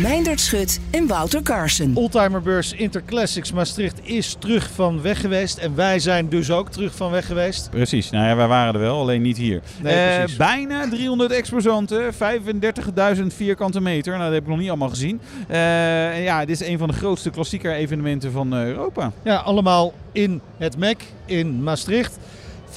Meindert Schut en Wouter Carson. Oldtimerbeurs Interclassics Maastricht is terug van weg geweest. En wij zijn dus ook terug van weg geweest. Precies, nou ja, wij waren er wel, alleen niet hier. Nee, Eh, bijna 300 exposanten, 35.000 vierkante meter. Nou, dat heb ik nog niet allemaal gezien. Eh, en ja, dit is een van de grootste klassieker evenementen van eh, Europa. Ja, allemaal in het MEC in Maastricht.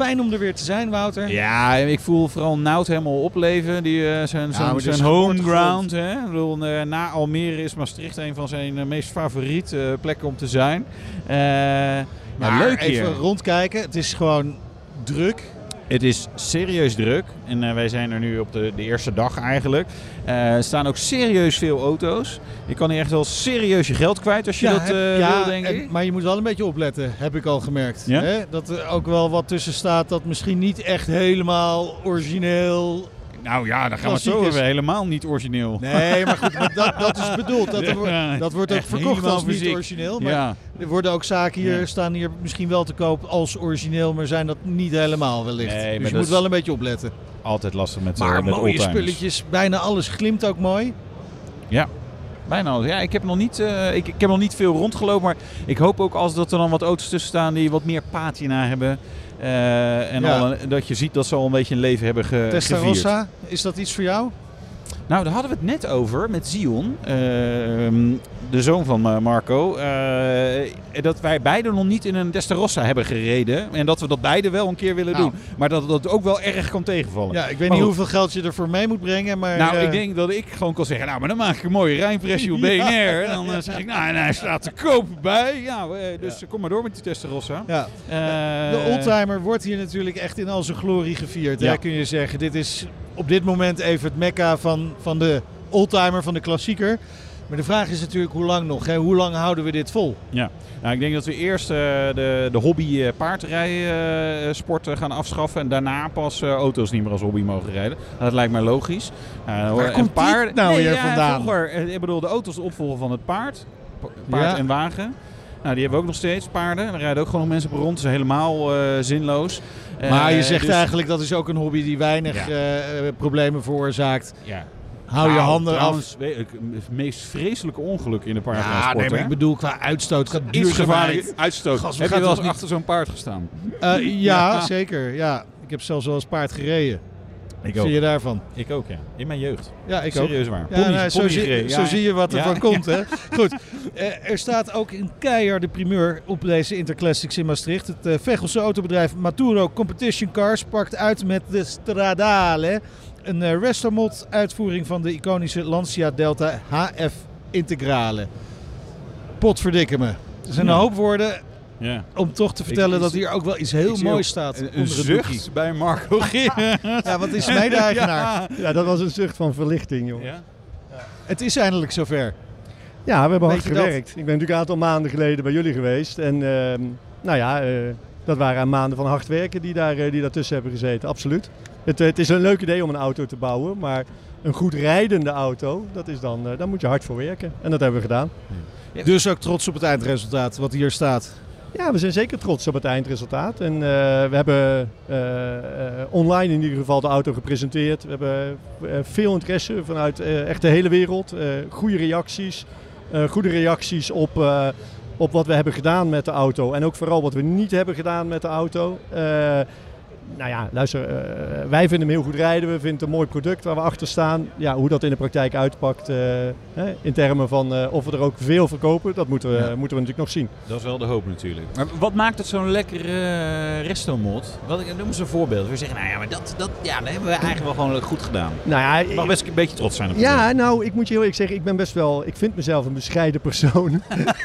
Fijn om er weer te zijn, Wouter. Ja, ik voel vooral Nout helemaal opleven. Die, eh, zijn Ja, zijn, home ground. Hè? Ik bedoel, eh, na Almere is Maastricht een van zijn eh, meest favoriete eh, plekken om te zijn. Eh, maar Maar leuk hier. even rondkijken. Het is gewoon druk. Het is serieus druk en eh, wij zijn er nu op de, de eerste dag eigenlijk. Eh, er staan ook serieus veel auto's. Je kan hier echt wel serieus je geld kwijt als je dat heb- eh, ja, wil, denk en- ik. maar je moet wel een beetje opletten, heb ik al gemerkt. Ja? Hè? Dat er ook wel wat tussen staat dat misschien niet echt helemaal origineel... Nou ja, dan gaan we het zo hebben. Helemaal niet origineel. Nee, maar goed, maar dat, dat is bedoeld. Dat, wordt- dat wordt ook verkocht als niet origineel. Maar Ja. er worden ook zaken hier, staan hier misschien wel te koop als origineel, maar zijn dat niet helemaal wellicht. Nee, dus je moet wel een beetje opletten. Altijd lastig met, Maar eh, met mooie spulletjes, bijna alles glimt ook mooi. Ja. Bijna alles. Ja, ik heb, nog niet, eh, ik, ik heb nog niet veel rondgelopen, maar ik hoop ook als dat er dan wat auto's tussen staan die wat meer patina hebben. Eh, en Ja. al een- dat je ziet dat ze al een beetje een leven hebben ge, Testarossa, gevierd. is dat iets voor jou? Nou, daar hadden we het net over met Zion, ehm, de zoon van eh, Marco. eh, dat wij beide nog niet in een Testarossa hebben gereden. En dat we dat beide wel een keer willen Nou. doen. Maar dat dat ook wel erg kan tegenvallen. Ja, ik weet Maar niet goed. hoeveel geld je ervoor mee moet brengen, maar... Nou, eh, ik denk dat ik gewoon kan zeggen, nou, maar dan maak ik een mooie Rijnpressie op BNR. En dan zeg ik, nou, en hij staat te koop bij. Ja, dus kom maar door met die Testarossa. Ja. De oldtimer wordt hier natuurlijk echt in al zijn glorie gevierd. Ja. Hè, kun je zeggen. Dit is op dit moment even het mekka van, van de oldtimer, van de klassieker. Maar de vraag is natuurlijk hoe lang nog? Hè? Hoe lang houden we dit vol? Ja, nou, ik denk dat we eerst eh, de, de hobby eh, paardrijsport eh, gaan afschaffen. En daarna pas eh, auto's niet meer als hobby mogen rijden. Dat lijkt mij logisch. Uh, Waar komt die nou weer vandaan? Vroeger, ik bedoel, de auto's de opvolger van het paard. Pa- Paard Ja. en wagen. Nou, die hebben we ook nog steeds, paarden. Er rijden ook gewoon nog mensen op rond. Dat is heleel eh, zinloos. maar je zegt dus- eigenlijk dat is ook een hobby die weinig Ja. problemen veroorzaakt. Ja. Hou je Nou, handen af. trouwens, Het meest vreselijke ongeluk in de Ja, paardrijsport. nee, maar ik bedoel qua uitstoot, qua Iets duurzaamheid. gevaarlijk uitstoot. Gast, we Heb je wel eens niet- achter zo'n paard gestaan? Eh, ja, zeker. Ja. Ik heb zelfs wel eens paard gereden. Ik ook. vind je daarvan? Ik ook, ja. In mijn jeugd. Ja, ik Serieus ook. waar. Ja, Pony- nou, zo, pony zie, zo Ja. zie je wat er Ja. van komt. Hè? Goed, Eh, er staat ook een keiharde primeur op deze Interclassics in Maastricht. Het eh, Vechelse autobedrijf Maturo Competition Cars pakt uit met de Stradale. Een eh, restomod uitvoering van de iconische Lancia Delta HF Integrale. Potverdikke me. Er zijn een hoop woorden Ja. om toch te vertellen ik dat hier ook wel iets heel moois staat. Een, onder een zucht bij Marco Geer. Ja, wat is mede-eigenaar? Ja, dat was een zucht van verlichting, joh. Ja? Het is eindelijk zover. Ja, we hebben hard dat? gewerkt. Ik ben natuurlijk een aantal maanden geleden bij jullie geweest. En ehm, nou ja, eh, dat waren maanden van hard werken die, daar, eh, die daartussen hebben gezeten. Absoluut. Het, eh, het is een leuk idee om een auto te bouwen, maar een goed rijdende auto, dat is dan, eh, daar moet je hard voor werken. En dat hebben we gedaan. Dus ook trots op het eindresultaat wat hier staat. Ja, we zijn zeker trots op het eindresultaat. En eh, we hebben online in ieder geval de auto gepresenteerd. We hebben veel interesse vanuit echt de hele wereld. Goede reacties. Goede reacties op, op wat we hebben gedaan met de auto. En ook vooral wat we niet hebben gedaan met de auto. Nou ja, luister, eh, wij vinden hem heel goed rijden. We vinden het een mooi product waar we achter staan. Ja, hoe dat in de praktijk uitpakt, eh, hè, in termen van eh, of we er ook veel verkopen, dat moeten we, Ja. moeten we natuurlijk nog zien. Dat is wel de hoop natuurlijk. Maar wat maakt het zo'n lekkere eh, resto-mod? Wat, noem eens een voorbeeld. We zeggen, nou ja, maar dat, dat, ja, dat hebben we eigenlijk wel gewoon goed gedaan. Nou ja, Je mag best een beetje trots zijn op Ja, nou, ik moet je heel eerlijk zeggen, ik ben best wel, ik vind mezelf een bescheiden persoon.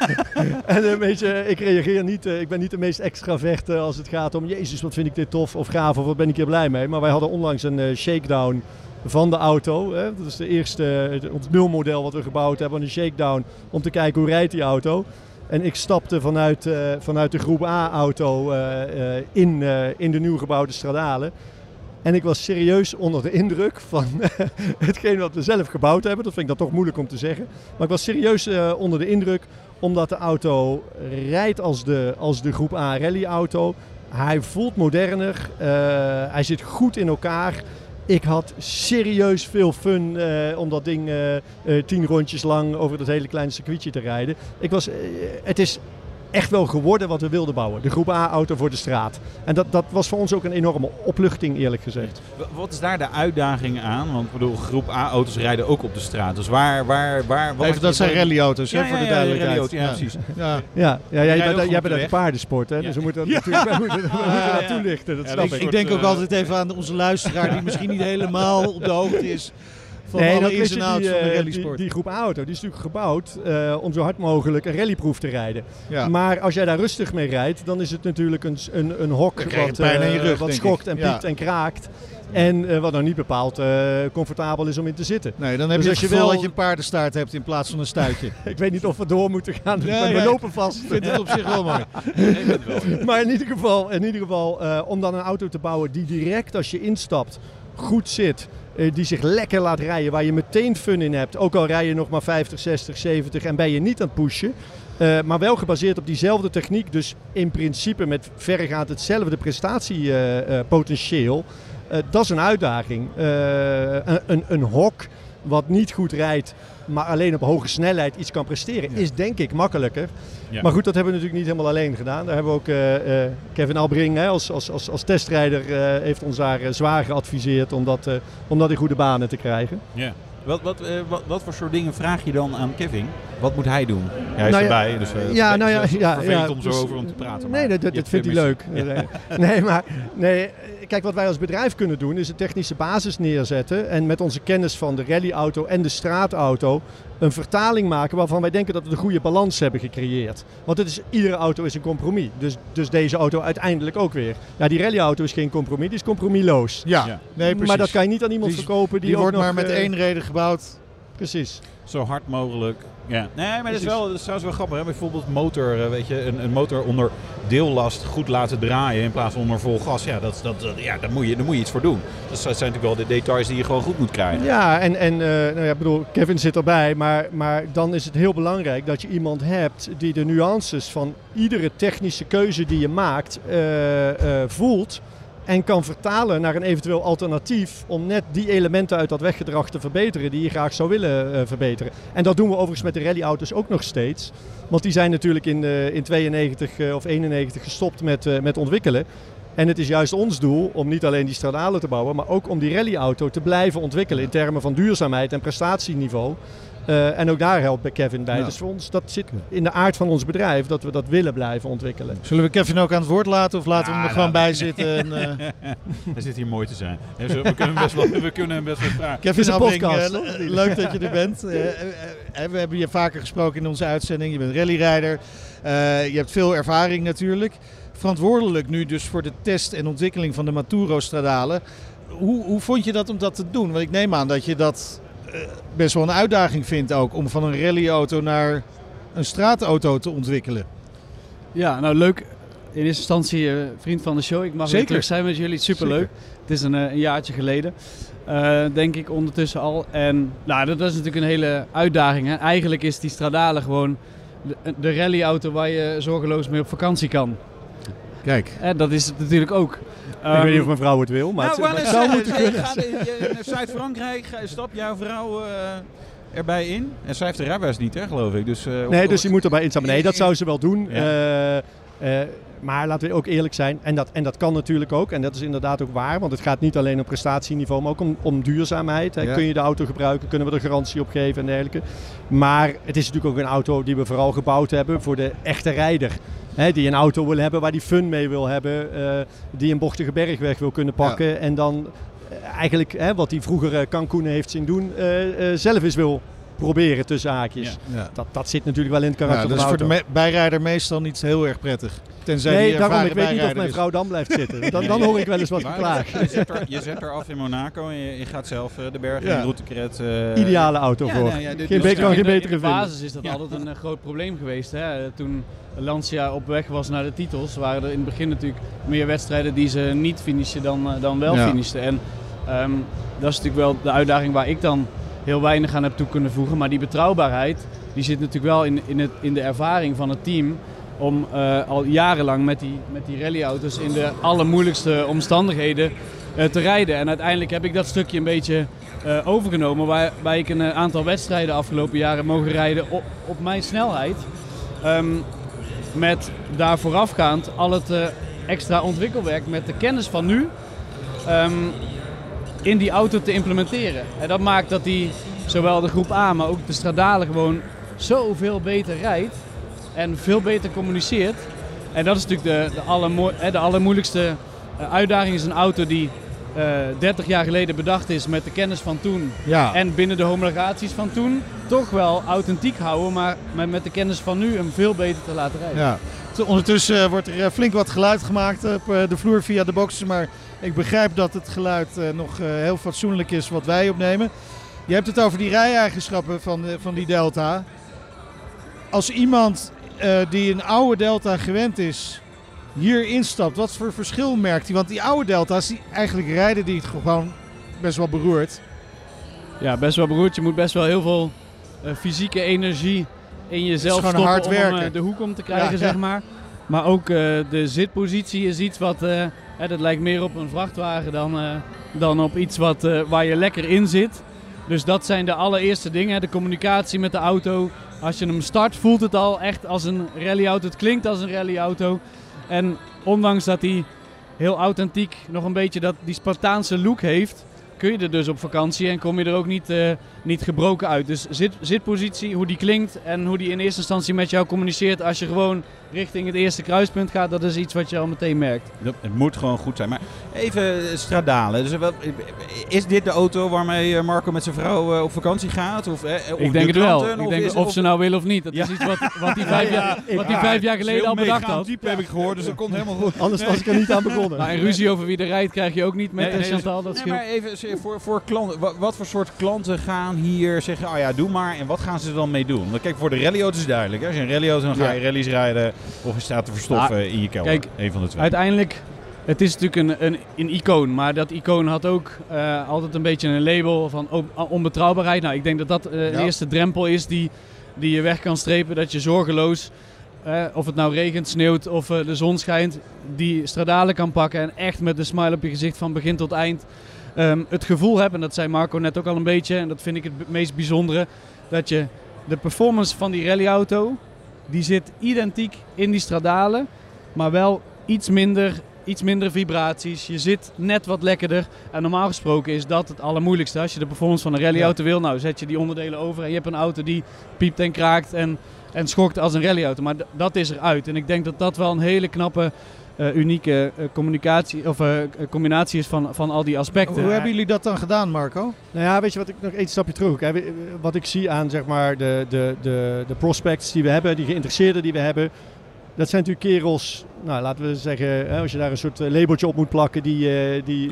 en een beetje, ik reageer niet, eh, ik ben niet de meest extraverte als het gaat om, jezus, wat vind ik dit tof of of ben ik hier blij mee. Maar wij hadden onlangs een eh, shakedown van de auto. Hè. Dat is de eerste, ons nulmodel wat we gebouwd hebben, een shakedown om te kijken hoe rijdt die auto. En ik stapte vanuit, eh, vanuit de groep A-auto eh, in, in de nieuw gebouwde Stradale. En ik was serieus onder de indruk van hetgeen wat we zelf gebouwd hebben. Dat vind ik dan toch moeilijk om te zeggen. Maar ik was serieus onder de indruk omdat de auto rijdt als de, als de groep A rally auto. Hij voelt moderner. eh, hij zit goed in elkaar. Ik had serieus veel fun eh, om dat ding eh, tien rondjes lang over dat hele kleine circuitje te rijden. Ik was, het is echt wel geworden wat we wilden bouwen. De groep A-auto voor de straat. En dat, dat was voor ons ook een enorme opluchting, eerlijk gezegd. Wat is daar de uitdaging aan? Want ik bedoel, groep A-auto's rijden ook op de straat. Dus waar... waar, waar wat Even, dat zijn rallyauto's, hè, Ja, voor de duidelijkheid. ja, precies. Ja. Ja, ja, ja rijden jij, bent, jij bent uit de paardensport, hè? Ja. dus we moeten dat Ja. natuurlijk we moeten, we moeten Ja, dat ja. toelichten. Dat Ja, snap ik, ik. ik denk ook eh, altijd even aan onze luisteraar die misschien niet helemaal op de hoogte is van Nee, alle dat ins weet en je, outs die, van de eh, rallysport. Die, die groep A-auto die is natuurlijk gebouwd eh, om zo hard mogelijk een rallyproef te rijden. Ja. Maar als jij daar rustig mee rijdt, dan is het natuurlijk een, een, een hok wat, pijn in je eh, rug, wat schokt ik. en Ja. piept en kraakt. En eh, wat dan niet bepaald eh, comfortabel is om in te zitten. Nee, dan heb Dus je als je wel- dat je een paardenstaart hebt in plaats van een stuitje. Ik weet niet of we door moeten gaan, dus Ja, we ja. lopen vast. Ik vind het op zich wel mooi. maar in ieder geval, in ieder geval eh, om dan een auto te bouwen die direct als je instapt goed zit. Eh, die zich lekker laat rijden, waar je meteen fun in hebt. Ook al rij je nog maar 50, 60, 70 en ben je niet aan het pushen. eh, maar wel gebaseerd op diezelfde techniek. Dus in principe met verregaand hetzelfde prestatiepotentieel. Eh, dat is een uitdaging. Een, een, een hok wat niet goed rijdt, maar alleen op hoge snelheid iets kan presteren, is denk ik makkelijker. Ja. Maar goed, dat hebben we natuurlijk niet helemaal alleen gedaan. Daar hebben we ook eh, eh, Kevin Albring hè, als, als, als, als testrijder eh, heeft ons daar zwaar geadviseerd om dat, om dat in goede banen te krijgen. Ja. Wat, wat, eh, wat, wat voor soort dingen vraag je dan aan Kevin? Wat moet hij doen? Hij is Nou erbij, dus eh, ja, het nou ja, is ja, vervelend ja, om zo dus- over hem te praten. Nee, maar dat, dat, vindt hij leuk. Ja. Nee, maar nee, kijk, wat wij als bedrijf kunnen doen is een technische basis neerzetten. En met onze kennis van de rallyauto en de straatauto een vertaling maken waarvan wij denken dat we de goede balans hebben gecreëerd. Want het is, iedere auto is een compromis. Dus, dus deze auto uiteindelijk ook weer. Ja, die rallyauto is geen compromis, die is compromisloos. Ja, Ja. nee precies. maar dat kan je niet aan iemand Die- verkopen die, Die ook wordt nog, maar met eh, één reden gebouwd. Precies. Zo hard mogelijk. Ja. Nee, maar dat is, wel, dat is trouwens wel grappig. Hè? Bijvoorbeeld motor, eh, weet je, een, een motor onder deellast goed laten draaien in plaats van onder vol gas. Ja, dat, dat, dat- ja daar, moet je, daar moet je iets voor doen. Dus dat zijn natuurlijk wel de details die je gewoon goed moet krijgen. Ja, en, en eh, nou ja, ik bedoel, Kevin zit erbij, maar, maar dan is het heel belangrijk dat je iemand hebt die de nuances van iedere technische keuze die je maakt eh, voelt en kan vertalen naar een eventueel alternatief om net die elementen uit dat weggedrag te verbeteren die je graag zou willen eh, verbeteren. En dat doen we overigens met de rallyauto's ook nog steeds. Want die zijn natuurlijk in, eh, in 92 eh, of 91 gestopt met, met ontwikkelen. En het is juist ons doel om niet alleen die stradalen te bouwen, maar ook om die rallyauto te blijven ontwikkelen in termen van duurzaamheid en prestatieniveau. Eh, en ook daar helpt bij Kevin bij. Ja. Dus voor ons, dat zit in de aard van ons bedrijf dat we dat willen blijven ontwikkelen. Zullen we Kevin ook aan het woord laten of laten we hem er gewoon nou, bij zitten? En, eh, Hij zit hier mooi te zijn. We kunnen hem best wel, we kunnen hem best wel vragen. Kevin is een Albring, podcast. eh, leuk dat je er bent. We hebben je vaker gesproken in onze uitzending. Je bent rallyrijder. Eh, je hebt veel ervaring natuurlijk. Verantwoordelijk nu dus voor de test en ontwikkeling van de Maturo Stradale. Hoe, hoe vond je dat om dat te doen? Want ik neem aan dat je dat best wel een uitdaging vindt ook. Om van een rallyauto naar een straatauto te ontwikkelen. Ja, nou leuk. In eerste instantie eh, vriend van de show. Ik mag weer Zeker. terug zijn met jullie. Superleuk. Het is een, eh, een jaartje geleden. eh, denk ik ondertussen al. En nou, dat, dat is natuurlijk een hele uitdaging. Hè. Eigenlijk is die Stradale gewoon de, de rallyauto waar je zorgeloos mee op vakantie kan. Kijk. En dat is het natuurlijk ook. Ik Ehm, weet niet of mijn vrouw het wil, maar nou, het, het zou eh, moeten kunnen. de- je- naar Zuid-Frankrijk, stap jouw vrouw eh, erbij in. En zij heeft de rijbewijs niet, hè, geloof ik. Dus, eh, Nee, dus die moet erbij instappen. Nee, dat zou ze wel doen. Ja. Eh, Eh, maar laten we ook eerlijk zijn, en dat, en dat kan natuurlijk ook, en dat is inderdaad ook waar, want het gaat niet alleen om prestatieniveau, maar ook om, om duurzaamheid. Hè. Ja. Kun je de auto gebruiken, kunnen we er garantie op geven en dergelijke. Maar het is natuurlijk ook een auto die we vooral gebouwd hebben voor de echte rijder. Hè, die een auto wil hebben waar die fun mee wil hebben, eh, die een bochtige bergweg wil kunnen pakken en dan eh, eigenlijk hè, wat hij vroeger eh, Cancun heeft zien doen, zelf eens wil proberen tussen haakjes. Ja. Dat, dat zit natuurlijk wel in het Ja, karakter dat is van voor de de me- bijrijder meestal niet heel erg prettig. Tenzij Nee, daarom, ik weet niet of mijn vrouw dan blijft zitten. Dan, dan hoor ik wel eens wat geklaag. Je zet, er, je zet er af in Monaco en je, je gaat zelf eh, de bergen Ja. in Routekret. eh, Ideale auto ja, voor. nou ja, dit- Geen kan geen de- betere In de vinden. basis is dat Ja. altijd een eh, groot probleem geweest. Hè? Toen Lancia op weg was naar de titels, waren er in het begin natuurlijk meer wedstrijden die ze niet finishen dan, dan wel Ja. finishten. En ehm, dat is natuurlijk wel de uitdaging waar ik dan heel weinig aan heb toe kunnen voegen. Maar die betrouwbaarheid, die zit natuurlijk wel in, in, het, in de ervaring van het team. Om eh, al jarenlang met die, met die rallyauto's in de allermoeilijkste omstandigheden eh, te rijden. En uiteindelijk heb ik dat stukje een beetje eh, overgenomen. Waarbij ik een aantal wedstrijden afgelopen jaren mogen rijden op, op mijn snelheid. Ehm, met daar voorafgaand al het extra ontwikkelwerk met de kennis van nu ehm, in die auto te implementeren. En dat maakt dat die zowel de groep A, maar ook de stradalen gewoon zoveel beter rijdt en veel beter communiceert. En dat is natuurlijk de, de, allermo- de allermoeilijkste eh, uitdaging. is een auto die eh 30 jaar geleden bedacht is met de kennis van toen Ja. en binnen de homologaties van toen toch wel authentiek houden, maar met, met de kennis van nu hem veel beter te laten rijden. Ja. Ondertussen eh, wordt er eh, flink wat geluid gemaakt op eh, de vloer via de boxen. Maar ik begrijp dat het geluid eh, nog eh, heel fatsoenlijk is wat wij opnemen. Je hebt het over die rijeigenschappen van, eh, van die Delta. Als iemand die een oude Delta gewend is, hier instapt, wat voor verschil merkt hij? Want die oude Delta's, die eigenlijk rijden die het gewoon best wel beroerd. Ja, best wel beroerd. Je moet best wel heel veel fysieke energie in jezelf stoppen hard om werken. de hoek om te krijgen, Ja, zeg ja. maar. Maar ook de zitpositie is iets wat... dat lijkt meer op een vrachtwagen dan, eh, dan op iets wat, eh, waar je lekker in zit. Dus dat zijn de allereerste dingen. De communicatie met de auto. Als je hem start voelt het al echt als een rallyauto. Het klinkt als een rallyauto. En ondanks dat hij heel authentiek nog een beetje dat, die Spartaanse look heeft... kun je er dus op vakantie en kom je er ook niet, eh, niet gebroken uit. Dus zit, zitpositie, hoe die klinkt en hoe die in eerste instantie met jou communiceert... als je gewoon richting het eerste kruispunt gaat, dat is iets wat je al meteen merkt. Dat- Het moet gewoon goed zijn. Maar even eh, stradalen. Dus wel, is dit de auto waarmee eh, Marco met zijn vrouw eh, op vakantie gaat? Of, eh, of ik de denk het wel. Ik Of denk of, of- ze nou willen of niet. Dat Ja. is iets wat, wat hij vijf, Ja, jaar, wat ja, vijf jaar geleden al bedacht had. type heb ik gehoord, dus dat komt helemaal goed. Anders was ik er niet aan begonnen. Maar een ruzie over wie er rijdt krijg je ook niet met Nee, eh, nee, Chantal. Dat nee, maar even voor, voor klanten, wat, wat voor soort klanten gaan hier zeggen, oh ja, doe maar. En wat gaan ze er dan mee doen? Want kijk, voor de rallyauto's is duidelijk. Hè? Als je een rallyauto, dan ga je rallies rijden of je staat te verstoffen Ah, in je kelder. Kijk, Eén van de twee. uiteindelijk, het is natuurlijk een, een, een icoon. Maar dat icoon had ook eh, altijd een beetje een label van on- onbetrouwbaarheid. Nou, ik denk dat dat eh, de eerste drempel is die, die je weg kan strepen. Dat je zorgeloos, eh, of het nou regent, sneeuwt of eh, de zon schijnt, die stradalen kan pakken. En echt met een smile op je gezicht van begin tot eind ehm, het gevoel hebt. En dat zei Marco net ook al een beetje. En dat vind ik het meest bijzondere. Dat je de performance van die rallyauto, die zit identiek in die stradalen. Maar wel iets minder, iets minder vibraties. Je zit net wat lekkerder. En normaal gesproken is dat het allermoeilijkste. Als je de performance van een rallyauto wil, nou zet je die onderdelen over. En je hebt een auto die piept en kraakt en, en schokt als een rallyauto. Maar dat is eruit. En ik denk dat dat wel een hele knappe, eh, unieke eh, communicatie, of, eh, combinatie is van, van al die aspecten. Hoe hebben jullie dat dan gedaan, Marco? Nou ja, weet je wat ik nog één stapje terug. Hè, wat ik zie aan zeg maar, de, de, de, de prospects die we hebben, die geïnteresseerden die we hebben. Dat zijn natuurlijk kerels, nou, laten we zeggen, hè, als je daar een soort labeltje op moet plakken, die, eh, die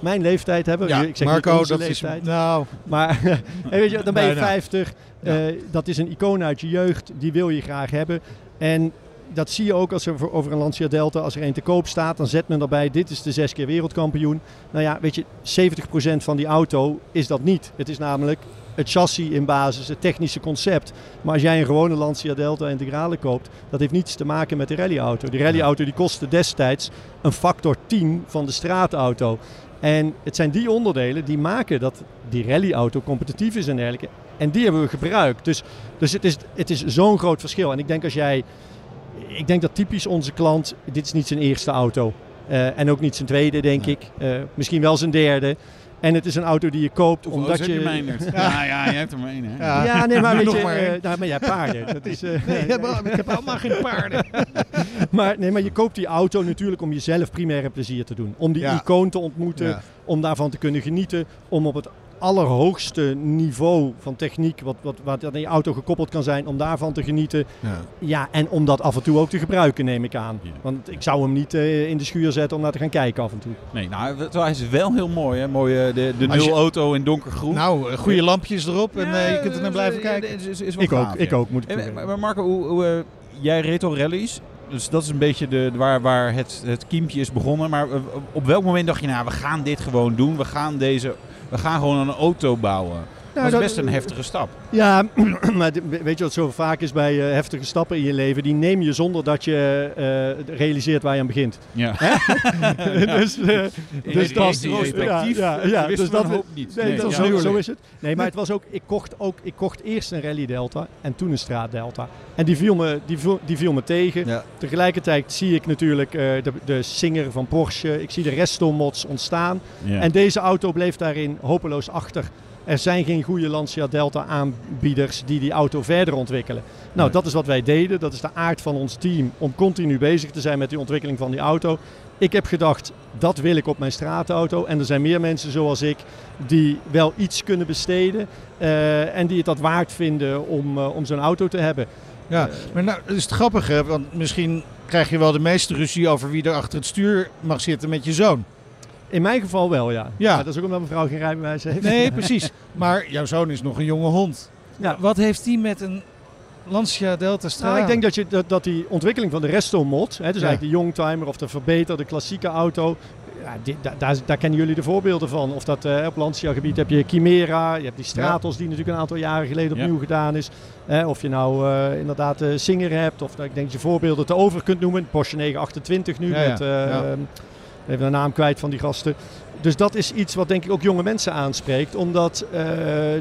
mijn leeftijd hebben. Ja, ik zeg Marco, dat is- leeftijd. nou. Maar hey, weet je, dan ben je Nee, nou. 50. Eh, dat is een icoon uit je jeugd, die wil je graag hebben. En dat zie je ook als er over een Lancia Delta, als er een te koop staat, dan zet men erbij, dit is de zes keer wereldkampioen. Nou ja, weet je, 70% van die auto is dat niet. Het is namelijk het chassis in basis, het technische concept. Maar als jij een gewone Lancia Delta Integrale koopt, dat heeft niets te maken met de rallyauto. Die rallyauto die kostte destijds een factor 10 van de straatauto. En het zijn die onderdelen die maken dat die rallyauto competitief is en dergelijke. En die hebben we gebruikt. Dus, dus het is, het is zo'n groot verschil. En ik denk als jij ik denk dat typisch onze klant, dit is niet zijn eerste auto. Uh, en ook niet zijn tweede, denk ik. Uh, misschien wel zijn derde. En het is een auto die je koopt omdat je... Je ja, ja, je hebt er maar één, hè? Ja, ja nee, maar weet je... Uh, nou, maar jij paarden. Dat is, nee, ik, heb, ik heb allemaal geen paarden. maar, nee, maar je koopt die auto natuurlijk om jezelf primaire plezier te doen. Om die icoon te ontmoeten, om daarvan te kunnen genieten. Om op het allerhoogste niveau van techniek, wat, wat, wat aan je auto gekoppeld kan zijn, om daarvan te genieten. Ja, ja en om dat af en toe ook te gebruiken, neem ik aan. Ja. Want ik zou hem niet uh, in de schuur zetten om naar te gaan kijken af en toe. Nee, nou, hij is wel heel mooi, hè? Mooie, de, de nul auto in donkergroen. Nou, goede lampjes erop en uh, je kunt er naar blijven kijken. Is, is, is ik gaaf, ook, ik ook, moet ik en, Maar Marco, hoe, hoe, uh, jij reed al rallies. Dus dat is een beetje de, waar, waar het, het kiempje is begonnen. Maar op welk moment dacht je, nou, we gaan dit gewoon doen. We gaan deze we gaan gewoon een auto bouwen. Nou, dat is best een heftige stap. Ja, maar weet je wat zo vaak is bij uh, heftige stappen in je leven? Die neem je zonder dat je uh, realiseert waar je aan begint. Ja. dus uh, dus dat perspectief. Ja, ja, ja dus dat hoop niet. Nee, nee dat zo, zo, is het. Nee, maar het was ook. Ik kocht ook. Ik kocht eerst een Rally Delta en toen een Straat Delta. En die viel me, die viel, die viel me tegen. Ja. Tegelijkertijd zie ik natuurlijk de, de Singer van Porsche. Ik zie de Resto mods ontstaan. Ja. En deze auto bleef daarin hopeloos achter. Er zijn geen goede Lancia Delta aanbieders die die auto verder ontwikkelen. Nou, dat is wat wij deden. Dat is de aard van ons team om continu bezig te zijn met die ontwikkeling van die auto. Ik heb gedacht, dat wil ik op mijn straatauto. En er zijn meer mensen zoals ik die wel iets kunnen besteden. Uh, en die het dat waard vinden om, uh, om zo'n auto te hebben. Ja, maar nou, dat is het grappige. Want misschien krijg je wel de meeste ruzie over wie er achter het stuur mag zitten met je zoon. In mijn geval wel, ja. ja. dat is ook omdat mijn vrouw geen rijbewijs heeft. Nee, precies. Maar jouw zoon is nog een jonge hond. Ja. Wat heeft hij met een Lancia Delta Strada? Nou, ik denk dat, je, dat, dat die ontwikkeling van de Resto Mod, hè, dus ja. eigenlijk de Youngtimer of de verbeterde klassieke auto, ja, die, da, daar, daar, kennen jullie de voorbeelden van. Of dat uh, op Lancia gebied heb je Chimera, je hebt die Stratos ja. die natuurlijk een aantal jaren geleden opnieuw ja. gedaan is. Eh, of je nou uh, inderdaad de Singer hebt, of ik denk dat je voorbeelden te over kunt noemen. Porsche 928 nu met... Even de naam kwijt van die gasten. Dus dat is iets wat denk ik ook jonge mensen aanspreekt. Omdat uh,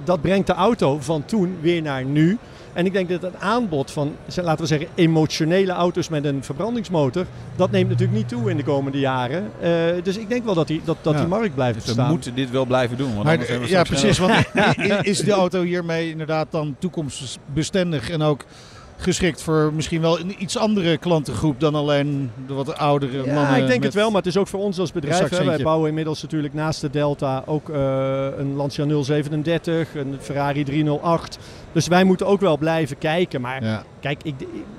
dat brengt de auto van toen weer naar nu. En ik denk dat het aanbod van, laten we zeggen, emotionele auto's met een verbrandingsmotor, dat neemt natuurlijk niet toe in de komende jaren. Uh, dus ik denk wel dat die, dat, dat ja. die markt blijft dus bestaan. We moeten dit wel blijven doen. Want maar, ja, precies. Want is de auto hiermee inderdaad dan toekomstbestendig en ook geschikt voor misschien wel een iets andere klantengroep dan alleen de wat oudere ja, mannen. ik denk het wel, maar het is ook voor ons als bedrijf. Hè. Wij bouwen inmiddels natuurlijk naast de Delta ook uh, een Lancia 037, een Ferrari 308. Dus wij moeten ook wel blijven kijken. Maar ja. kijk, ik,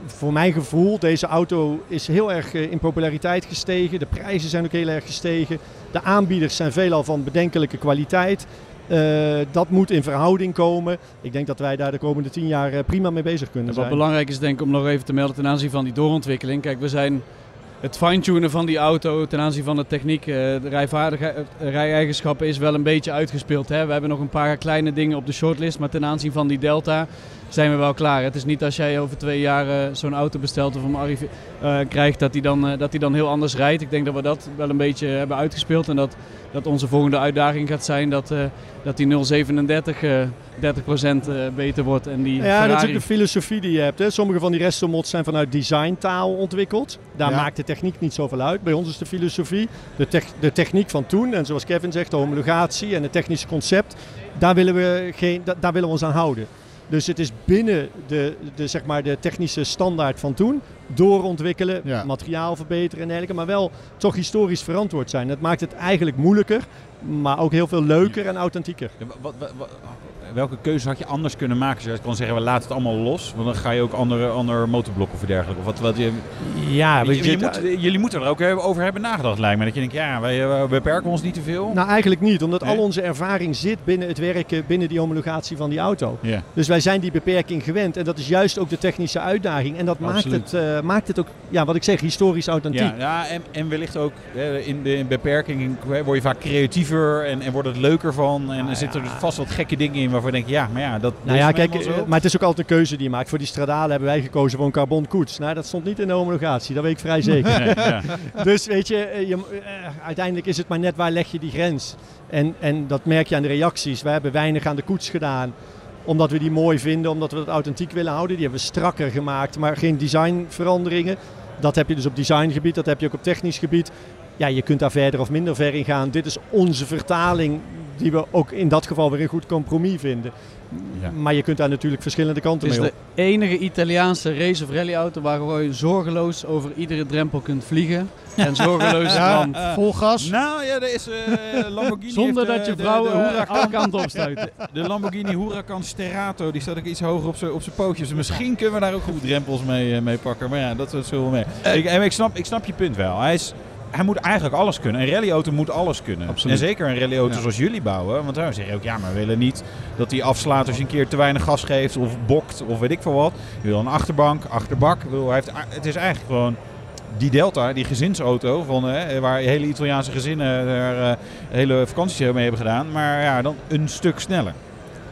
voor mijn gevoel, deze auto is heel erg in populariteit gestegen. De prijzen zijn ook heel erg gestegen. De aanbieders zijn veelal van bedenkelijke kwaliteit. Uh, dat moet in verhouding komen. Ik denk dat wij daar de komende tien jaar uh, prima mee bezig kunnen en wat zijn. Wat belangrijk is denk ik om nog even te melden ten aanzien van die doorontwikkeling. Kijk, we zijn het fine-tunen van die auto ten aanzien van de techniek, uh, de rijvaardigheid, rij-eigenschappen is wel een beetje uitgespeeld. Hè? We hebben nog een paar kleine dingen op de shortlist, maar ten aanzien van die Delta zijn we wel klaar. Het is niet als jij over twee jaar uh, zo'n auto bestelt of hem uh, krijgt dat hij dan, uh, dat die dan heel anders rijdt. Ik denk dat we dat wel een beetje hebben uitgespeeld en dat, dat onze volgende uitdaging gaat zijn dat, dat die 037 30% beter wordt. En die ja, Ferrari... dat is ook de filosofie die je hebt. Hè. Sommige van die restomods zijn vanuit designtaal ontwikkeld. Daar ja. maakt de techniek niet zoveel uit. Bij ons is de filosofie, de, te de techniek van toen en zoals Kevin zegt, de homologatie en het technische concept. Daar willen we, geen, daar willen we ons aan houden. Dus het is binnen de, de, zeg maar de technische standaard van toen doorontwikkelen, ja. materiaal verbeteren en dergelijke, maar wel toch historisch verantwoord zijn. Dat maakt het eigenlijk moeilijker, maar ook heel veel leuker en authentieker. Ja, wat, wat, wat, welke keuze had je anders kunnen maken? Als je kan zeggen, we laten het allemaal los, want dan ga je ook andere, andere motorblokken of dergelijke. Of wat, wat je, ja, je, je, je moet, jullie moeten er ook over hebben nagedacht, lijkt me. Dat je denkt, ja, wij, wij beperken ons niet te veel. Nou, eigenlijk niet, omdat nee. al onze ervaring zit binnen het werken, binnen die homologatie van die auto. Dus wij zijn die beperking gewend en dat is juist ook de technische uitdaging. En dat maakt het, uh, maakt het ook, ja, wat ik zeg, historisch authentiek. Ja, ja en, en wellicht ook in de in beperking word je vaak creatiever en, en wordt het leuker van. En Nou er zitten er vast wat gekke dingen in waarvan je denkt, ja, maar ja, dat Nou ja, kijk, maar het is ook altijd een keuze die je maakt. Voor die stradalen hebben wij gekozen voor een carbon koets. Nou, dat stond niet in de homologatie, dat weet ik vrij zeker. Nee, ja. dus weet je, je, uiteindelijk is het maar net waar leg je die grens. En, en dat merk je aan de reacties. We hebben weinig aan de koets gedaan. Omdat we die mooi vinden, omdat we dat authentiek willen houden. Die hebben we strakker gemaakt, maar geen designveranderingen. Dat heb je dus op designgebied, dat heb je ook op technisch gebied. Ja, je kunt daar verder of minder ver in gaan. Dit is onze vertaling die we ook in dat geval weer een goed compromis vinden. Ja. Maar je kunt daar natuurlijk verschillende kanten Het is mee de op. enige Italiaanse race- of rallyauto waar je zorgeloos over iedere drempel kunt vliegen. En zorgeloos Ja, ramt. vol gas. Nou ja, er is eh, Lamborghini. Zonder heeft, dat eh, je de- vrouw de eh, Huracan- kanten opstuit. De Lamborghini Huracan Sterato, die staat ook iets hoger op zijn op zijn pootjes. Dus misschien kunnen we daar ook goed drempels mee, eh, mee pakken. Maar ja, dat zullen we mee. Ik, ik, snap, ik snap je punt wel. Hij, is, hij moet eigenlijk alles kunnen. Een rallyauto moet alles kunnen. Absoluut. En zeker een rallyauto Ja. zoals jullie bouwen. Want dan zeg je ook, ja, maar we willen niet dat die afslaat als je een keer te weinig gas geeft of bokt of weet ik veel wat. Je wil een achterbank, achterbak. Bedoel, hij heeft, het is eigenlijk gewoon die Delta, die gezinsauto, van, hè, waar hele Italiaanse gezinnen eh, hele vakanties mee hebben gedaan. Maar ja, dan een stuk sneller.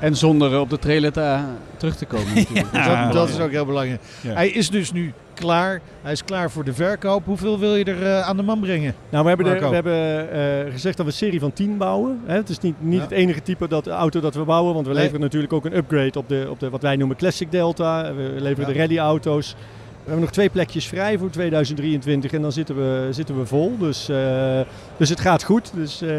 En zonder op de trailer te, eh, terug te komen. Ja. dat, dat is ook heel belangrijk. Ja. Hij is dus nu klaar. Hij is klaar voor de verkoop. Hoeveel wil je er eh, aan de man brengen? Nou, we hebben, we hebben eh, gezegd dat we een serie van 10 bouwen. Hè. Het is niet, niet Ja. het enige type dat, auto dat we bouwen, want we Nee. leveren natuurlijk ook een upgrade op, de, op de, wat wij noemen Classic Delta. We leveren Ja. de rallyauto's. We hebben nog twee plekjes vrij voor 2023 en dan zitten we, zitten we vol. Dus, eh, dus het gaat goed. Dus, eh,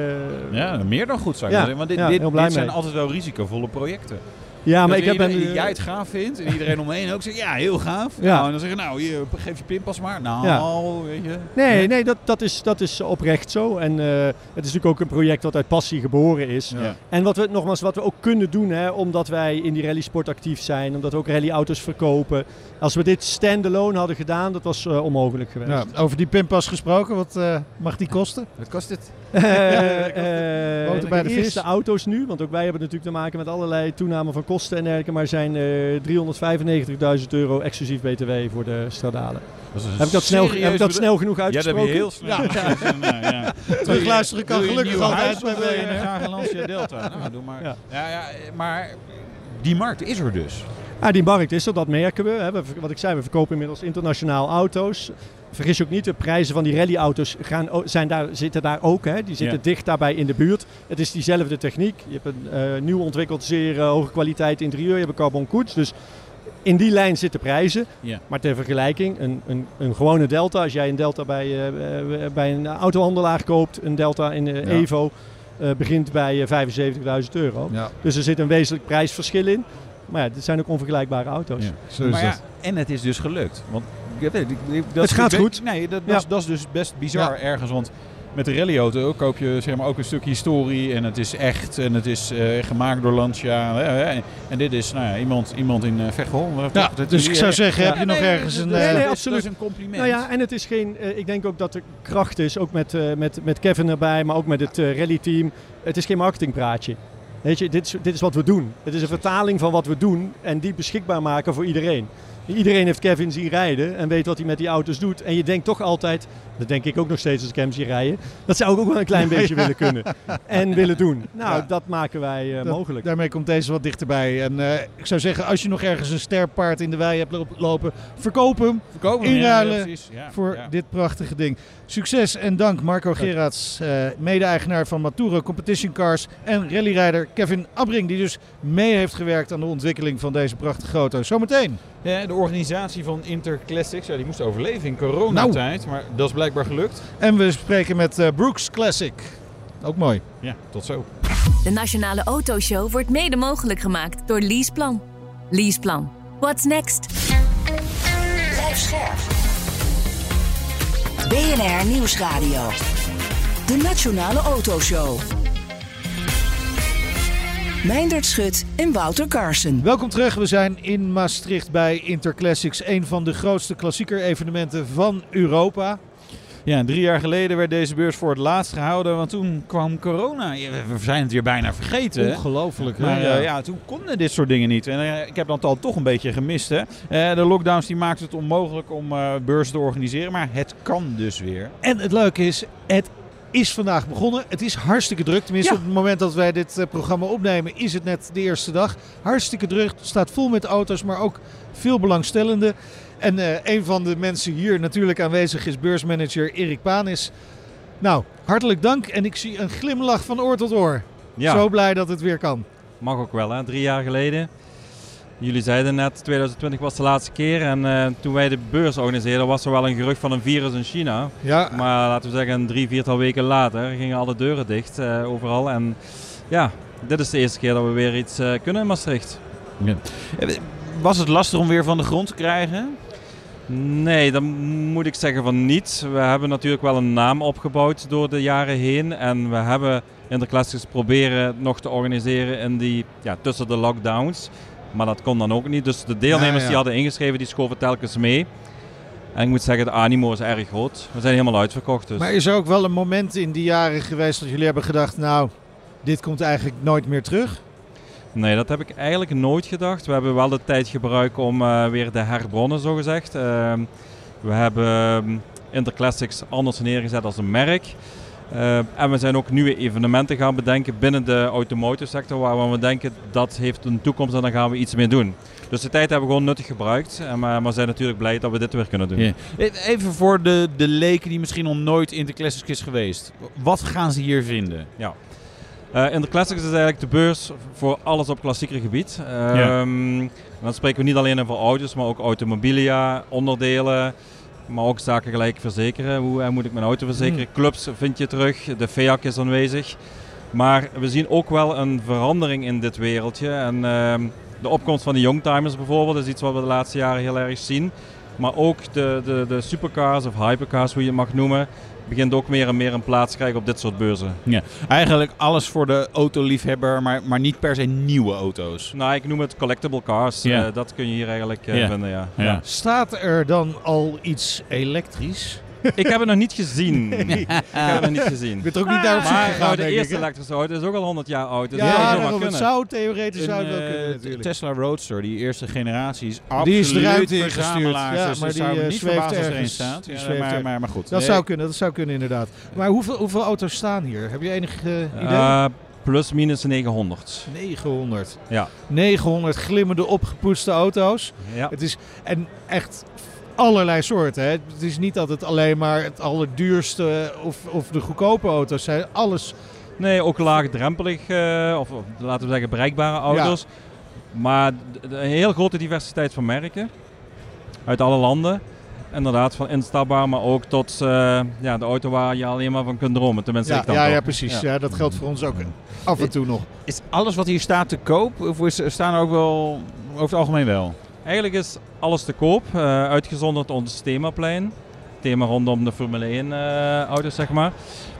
Ja, meer dan goed zou ik Ja, zeggen. Want dit, ja, dit, dit zijn altijd wel risicovolle projecten. Ja, maar Dat ik heb jij het gaaf vindt en iedereen om me heen ook zegt, ja, heel gaaf. Ja. Nou, en dan zeggen nou, hier, geef je pinpas maar. Nou, Ja. weet je. Nee, nee dat, dat, is, dat is oprecht zo. En eh, het is natuurlijk ook een project dat uit passie geboren is. Ja. En wat we, nogmaals, wat we ook kunnen doen, hè, omdat wij in die rallysport actief zijn, omdat we ook rallyauto's verkopen. Als we dit standalone hadden gedaan, dat was eh, onmogelijk geweest. Over die pinpas gesproken. Wat eh, mag die kosten? Wat kost het? Eh, eh, Boter bij de eerste auto's nu, want ook wij hebben natuurlijk te maken met allerlei toename van kosten en dergelijke, maar zijn eh 395.000 euro exclusief BTW voor de stradalen. Heb ik dat snel, heb ik dat snel genoeg Ja, dat heb uitgesproken? je heel snel. Ja. Ja, ja. Terugluisteren kan gelukkig altijd bij of wil je BNR? graag een Lancia Delta. Nou, doe maar. Ja. Ja. Ja, maar die markt is er dus. Ja, die markt is er, dat merken we. hè. We- Wat ik zei, we verkopen inmiddels internationaal auto's. Vergis je ook niet, de prijzen van die rallyauto's gaan, zijn daar, zitten daar ook. Hè. Die zitten Ja. dicht daarbij in de buurt. Het is diezelfde techniek. Je hebt een eh, nieuw ontwikkeld, zeer eh, hoge kwaliteit interieur. Je hebt een carbon koets. Dus in die lijn zitten prijzen. Ja. Maar ter vergelijking, een, een, een gewone Delta, als jij een Delta bij, eh, bij een autohandelaar koopt, een Delta in Ja. Evo, begint bij eh, 75.000 euro. Dus er zit een wezenlijk prijsverschil in. Maar ja, dit zijn ook onvergelijkbare auto's. Ja. zo is Maar ja, en het is dus gelukt. Want ik weet, ik- ik- dat Het gaat ik goed. Nee, dat, Ja. dat, is, dat is dus best bizar ergens. Want met de rallyauto koop je zeg maar, ook een stuk historie. En het is echt. En het is eh, gemaakt door Lancia. hè, hè. En dit is nou ja, iemand, iemand in uh, Veghel. Ja, dus ik zou zeggen, heb Ja. je nog Nee, ergens een... Nee, eh, nee, is- absoluut. Dat is een compliment. Nou ja, en het is geen. ik denk ook dat er kracht is, ook met, met, met Kevin erbij, maar ook met het rallyteam. Het is geen marketingpraatje. Weet je, dit is, dit is wat we doen. Het is een vertaling van wat we doen en die beschikbaar maken voor iedereen. Iedereen heeft Kevin zien rijden en weet wat hij met die auto's doet. En je denkt toch altijd, dat denk ik ook nog steeds als ik hem zie rijden, dat zou ik ook wel een klein beetje willen kunnen en willen doen. Nou, Ja. dat maken wij eh, Dat- mogelijk. Daarmee komt deze wat dichterbij. En eh, ik zou zeggen, als je nog ergens een sterpaard in de wei hebt lop- lopen, verkoop hem Verkopen we, ja, inruilen ja, precies. Ja, voor ja. dit prachtige ding. Succes en dank Marco Gerards, eh, mede-eigenaar van Maturo Competition Cars en rallyrijder Kevin Abring, die dus mee heeft gewerkt aan de ontwikkeling van deze prachtige auto. Zometeen. Ja, de organisatie van Interclassics, ja, die moest overleven in coronatijd. Maar dat is blijkbaar gelukt. En we spreken met eh, Brooks Classic. Ook mooi. Ja, tot zo. De Nationale Autoshow wordt mede mogelijk gemaakt door Leaseplan. Leaseplan. What's next? Blijf scherp. BNR Nieuwsradio. De Nationale Autoshow. Meindert Schut en Wouter Carson. Welkom terug. We zijn in Maastricht bij Interclassics, een van de grootste klassieker-evenementen van Europa. Ja, drie jaar geleden werd deze beurs voor het laatst gehouden, want toen kwam corona. We zijn het weer bijna vergeten. Ongelooflijk. hè? Maar Ja. eh, ja, toen konden dit soort dingen niet. En eh, ik heb dat al toch een beetje gemist. Hè? Eh, de lockdowns die maakten het onmogelijk om eh beurzen te organiseren. Maar het kan dus weer. En het leuke is, het is vandaag begonnen. Het is hartstikke druk. Tenminste, Ja. op het moment dat wij dit eh, programma opnemen, is het net de eerste dag. Hartstikke druk. Het staat vol met auto's, maar ook veel belangstellenden. En eh, een van de mensen hier natuurlijk aanwezig is beursmanager Erik Panis. Nou, hartelijk dank. En ik zie een glimlach van oor tot oor. Zo blij dat het weer kan. mag ook wel, hè? drie jaar geleden. Jullie zeiden net, 2020 was de laatste keer. En uh, toen wij de beurs organiseerden, was er wel een gerucht van een virus in China. Ja. Maar laten we zeggen, drie, viertal weken later gingen alle deuren dicht uh, overal. En ja, dit is de eerste keer dat we weer iets uh, kunnen in Maastricht. Ja. Was het lastig om weer van de grond te krijgen? Nee, dan moet ik zeggen van niet. We hebben natuurlijk wel een naam opgebouwd door de jaren heen. En we hebben Interclassics proberen nog te organiseren in die, ja, tussen de lockdowns. Maar dat kon dan ook niet. Dus de deelnemers Ja, ja. die hadden ingeschreven, die schoven telkens mee. En ik moet zeggen, de animo is erg groot. We zijn helemaal uitverkocht. Dus. Maar is er ook wel een moment in die jaren geweest dat jullie hebben gedacht, nou, dit komt eigenlijk nooit meer terug? Nee, dat heb ik eigenlijk nooit gedacht. We hebben wel de tijd gebruikt om eh, weer te herbronnen, zogezegd. Uh, we hebben ehm, Interclassics anders neergezet als een merk. Uh, en we zijn ook nieuwe evenementen gaan bedenken binnen de automotive sector, waar we denken dat heeft een toekomst en daar gaan we iets mee doen. Dus de tijd hebben we gewoon nuttig gebruikt, en maar, maar zijn natuurlijk blij dat we dit weer kunnen doen. Ja. Even voor de, de leken die misschien nog nooit Interclassics is geweest. Wat gaan ze hier vinden? Ja. Uh, Interclassics is eigenlijk de beurs voor alles op klassieker gebied. Uh, Ja. en dan spreken we niet alleen over auto's, maar ook automobilia, onderdelen, maar ook zaken gelijk verzekeren. Hoe eh, moet ik mijn auto verzekeren? Clubs vind je terug, de FEAC is aanwezig. Maar we zien ook wel een verandering in dit wereldje. En ehm, de opkomst van de youngtimers bijvoorbeeld is iets wat we de laatste jaren heel erg zien. Maar ook de, de, de supercars of hypercars, hoe je het mag noemen, begint ook meer en meer een plaats te krijgen op dit soort beurzen. Ja, eigenlijk alles voor de autoliefhebber, maar, maar niet per se nieuwe auto's. Nou, ik noem het collectible cars. Ja. Eh, dat kun je hier eigenlijk eh, Ja. vinden, ja. Ja. Staat er dan al iets elektrisch? Ik heb het nog niet gezien. Nee. Ik heb het nog niet gezien. Ik ben er ook niet naar op zoek Maar gegaan, nou, de eerste elektrische auto is ook al 100 jaar oud. Dus Ja, dat zou theoretisch Een, zou het wel eh, kunnen natuurlijk. Tesla Roadster, die eerste generatie, is Die absoluut is de ruimte ingestuurd. Ja, dus maar die zou eh, niet verbazen als er een staat. Die Ja, maar, maar, maar goed. Dat Nee. zou kunnen, dat zou kunnen inderdaad. Maar hoeveel, hoeveel auto's staan hier? Heb je enig eh, idee? Plus minus 900. 900. Ja. 900 glimmende opgepoetste auto's. Ja. Het is en echt allerlei soorten. Hè. Het is niet dat het alleen maar het allerduurste of, of de goedkope auto's zijn. Alles. Nee, ook laagdrempelig, eh, of, of laten we zeggen bereikbare auto's. Maar een heel grote diversiteit van merken. Uit alle landen. Inderdaad, van instapbaar, maar ook tot eh, ja, de auto waar je alleen maar van kunt dromen. Tenminste, Ja, ik dan ja, ja, precies. Ja. dat geldt voor ons ook af en toe nog. Is alles wat hier staat te koop? Of is, staan er ook wel over het algemeen wel? Eigenlijk is alles te koop, eh, uitgezonderd ons themaplein. Thema rondom de Formule 1 eh, auto's, zeg maar.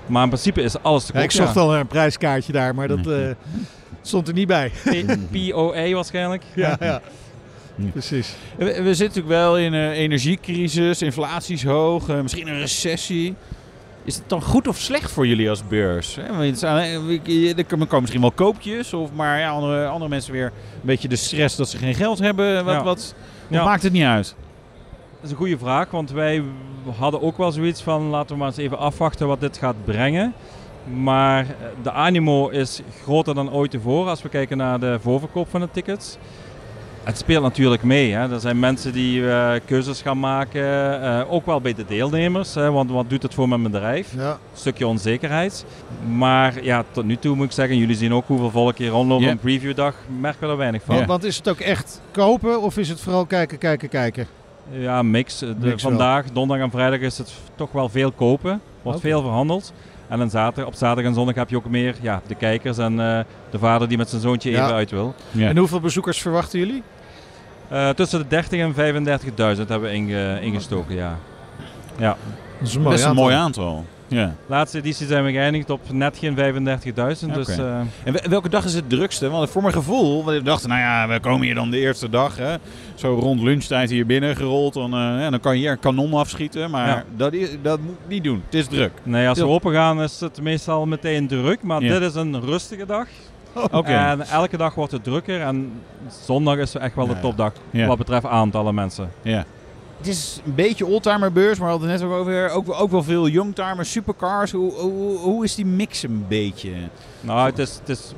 Maar in principe is alles te Ja, koop. ik zocht al een prijskaartje daar, maar dat eh, stond er niet bij. P- POA waarschijnlijk. Ja, ja. Precies. We, we zitten natuurlijk wel in een energiecrisis, inflatie is hoog, eh, misschien een recessie. Is het dan goed of slecht voor jullie als beurs? Er komen misschien wel koopjes, of, maar ja, andere, andere mensen weer een beetje de stress dat ze geen geld hebben. Wat, Ja. wat, Ja. maakt het niet uit? Dat is een goede vraag, want wij hadden ook wel zoiets van laten we maar eens even afwachten wat dit gaat brengen. Maar eh, de animo is groter dan ooit tevoren als we kijken naar de voorverkoop van de tickets. Het speelt natuurlijk mee. Hè. Er zijn mensen die eh, keuzes gaan maken, eh, ook wel bij de deelnemers. Hè, want wat doet het voor mijn bedrijf? Ja. Een stukje onzekerheid. Maar ja, tot nu toe moet ik zeggen, jullie zien ook hoeveel volk hier rondlopen. Ja. Een previewdag merken we er weinig van. Want, want is het ook echt kopen of is het vooral kijken, kijken, kijken? Ja, mix. De, Mix vandaag, donderdag en vrijdag is het toch wel veel kopen. Wordt veel verhandeld. En dan zaterdag, op zaterdag en zondag heb je ook meer ja, de kijkers en eh, de vader die met zijn zoontje Ja. even uit wil. En hoeveel bezoekers verwachten jullie? Eh, tussen de 30 en 35.000 hebben we inge- ingestoken, ja. ja. Dat is een mooi Best een aantal. mooi aantal. Ja. Laatste editie zijn we geëindigd op net geen 35.000. Dus, Oké. eh, En wel- welke dag is het drukste? Want voor mijn gevoel, we dachten, nou ja, we komen hier dan de eerste dag. Hè, zo rond lunchtijd hier binnen gerold. Dan, eh, ja, dan kan je hier een kanon afschieten. Maar Ja. dat, is, dat moet ik niet doen. Het is druk. nee, als we open gaan is het meestal meteen druk. Maar Ja. dit is een rustige dag. Oké. En elke dag wordt het drukker. En zondag is echt wel de topdag Ja. wat betreft aantallen mensen. Ja. Het is een beetje oldtimerbeurs, maar we hadden het net ook over. Ook, ook wel veel youngtimers, supercars. Hoe, hoe, hoe is die mix een beetje? Nou, het is, het is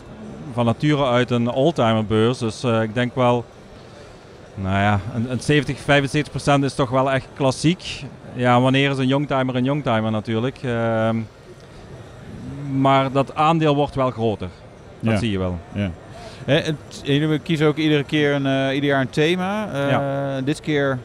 van nature uit een oldtimerbeurs. Dus eh, ik denk wel, nou ja, een, een 70, 75 procent is toch wel echt klassiek. Ja, wanneer is een youngtimer een youngtimer natuurlijk. Ehm, maar dat aandeel wordt wel groter. Dat Ja. zie je wel. Ja. Jullie kiezen ook iedere keer een, eh, ieder jaar een thema. Eh, Ja. Dit keer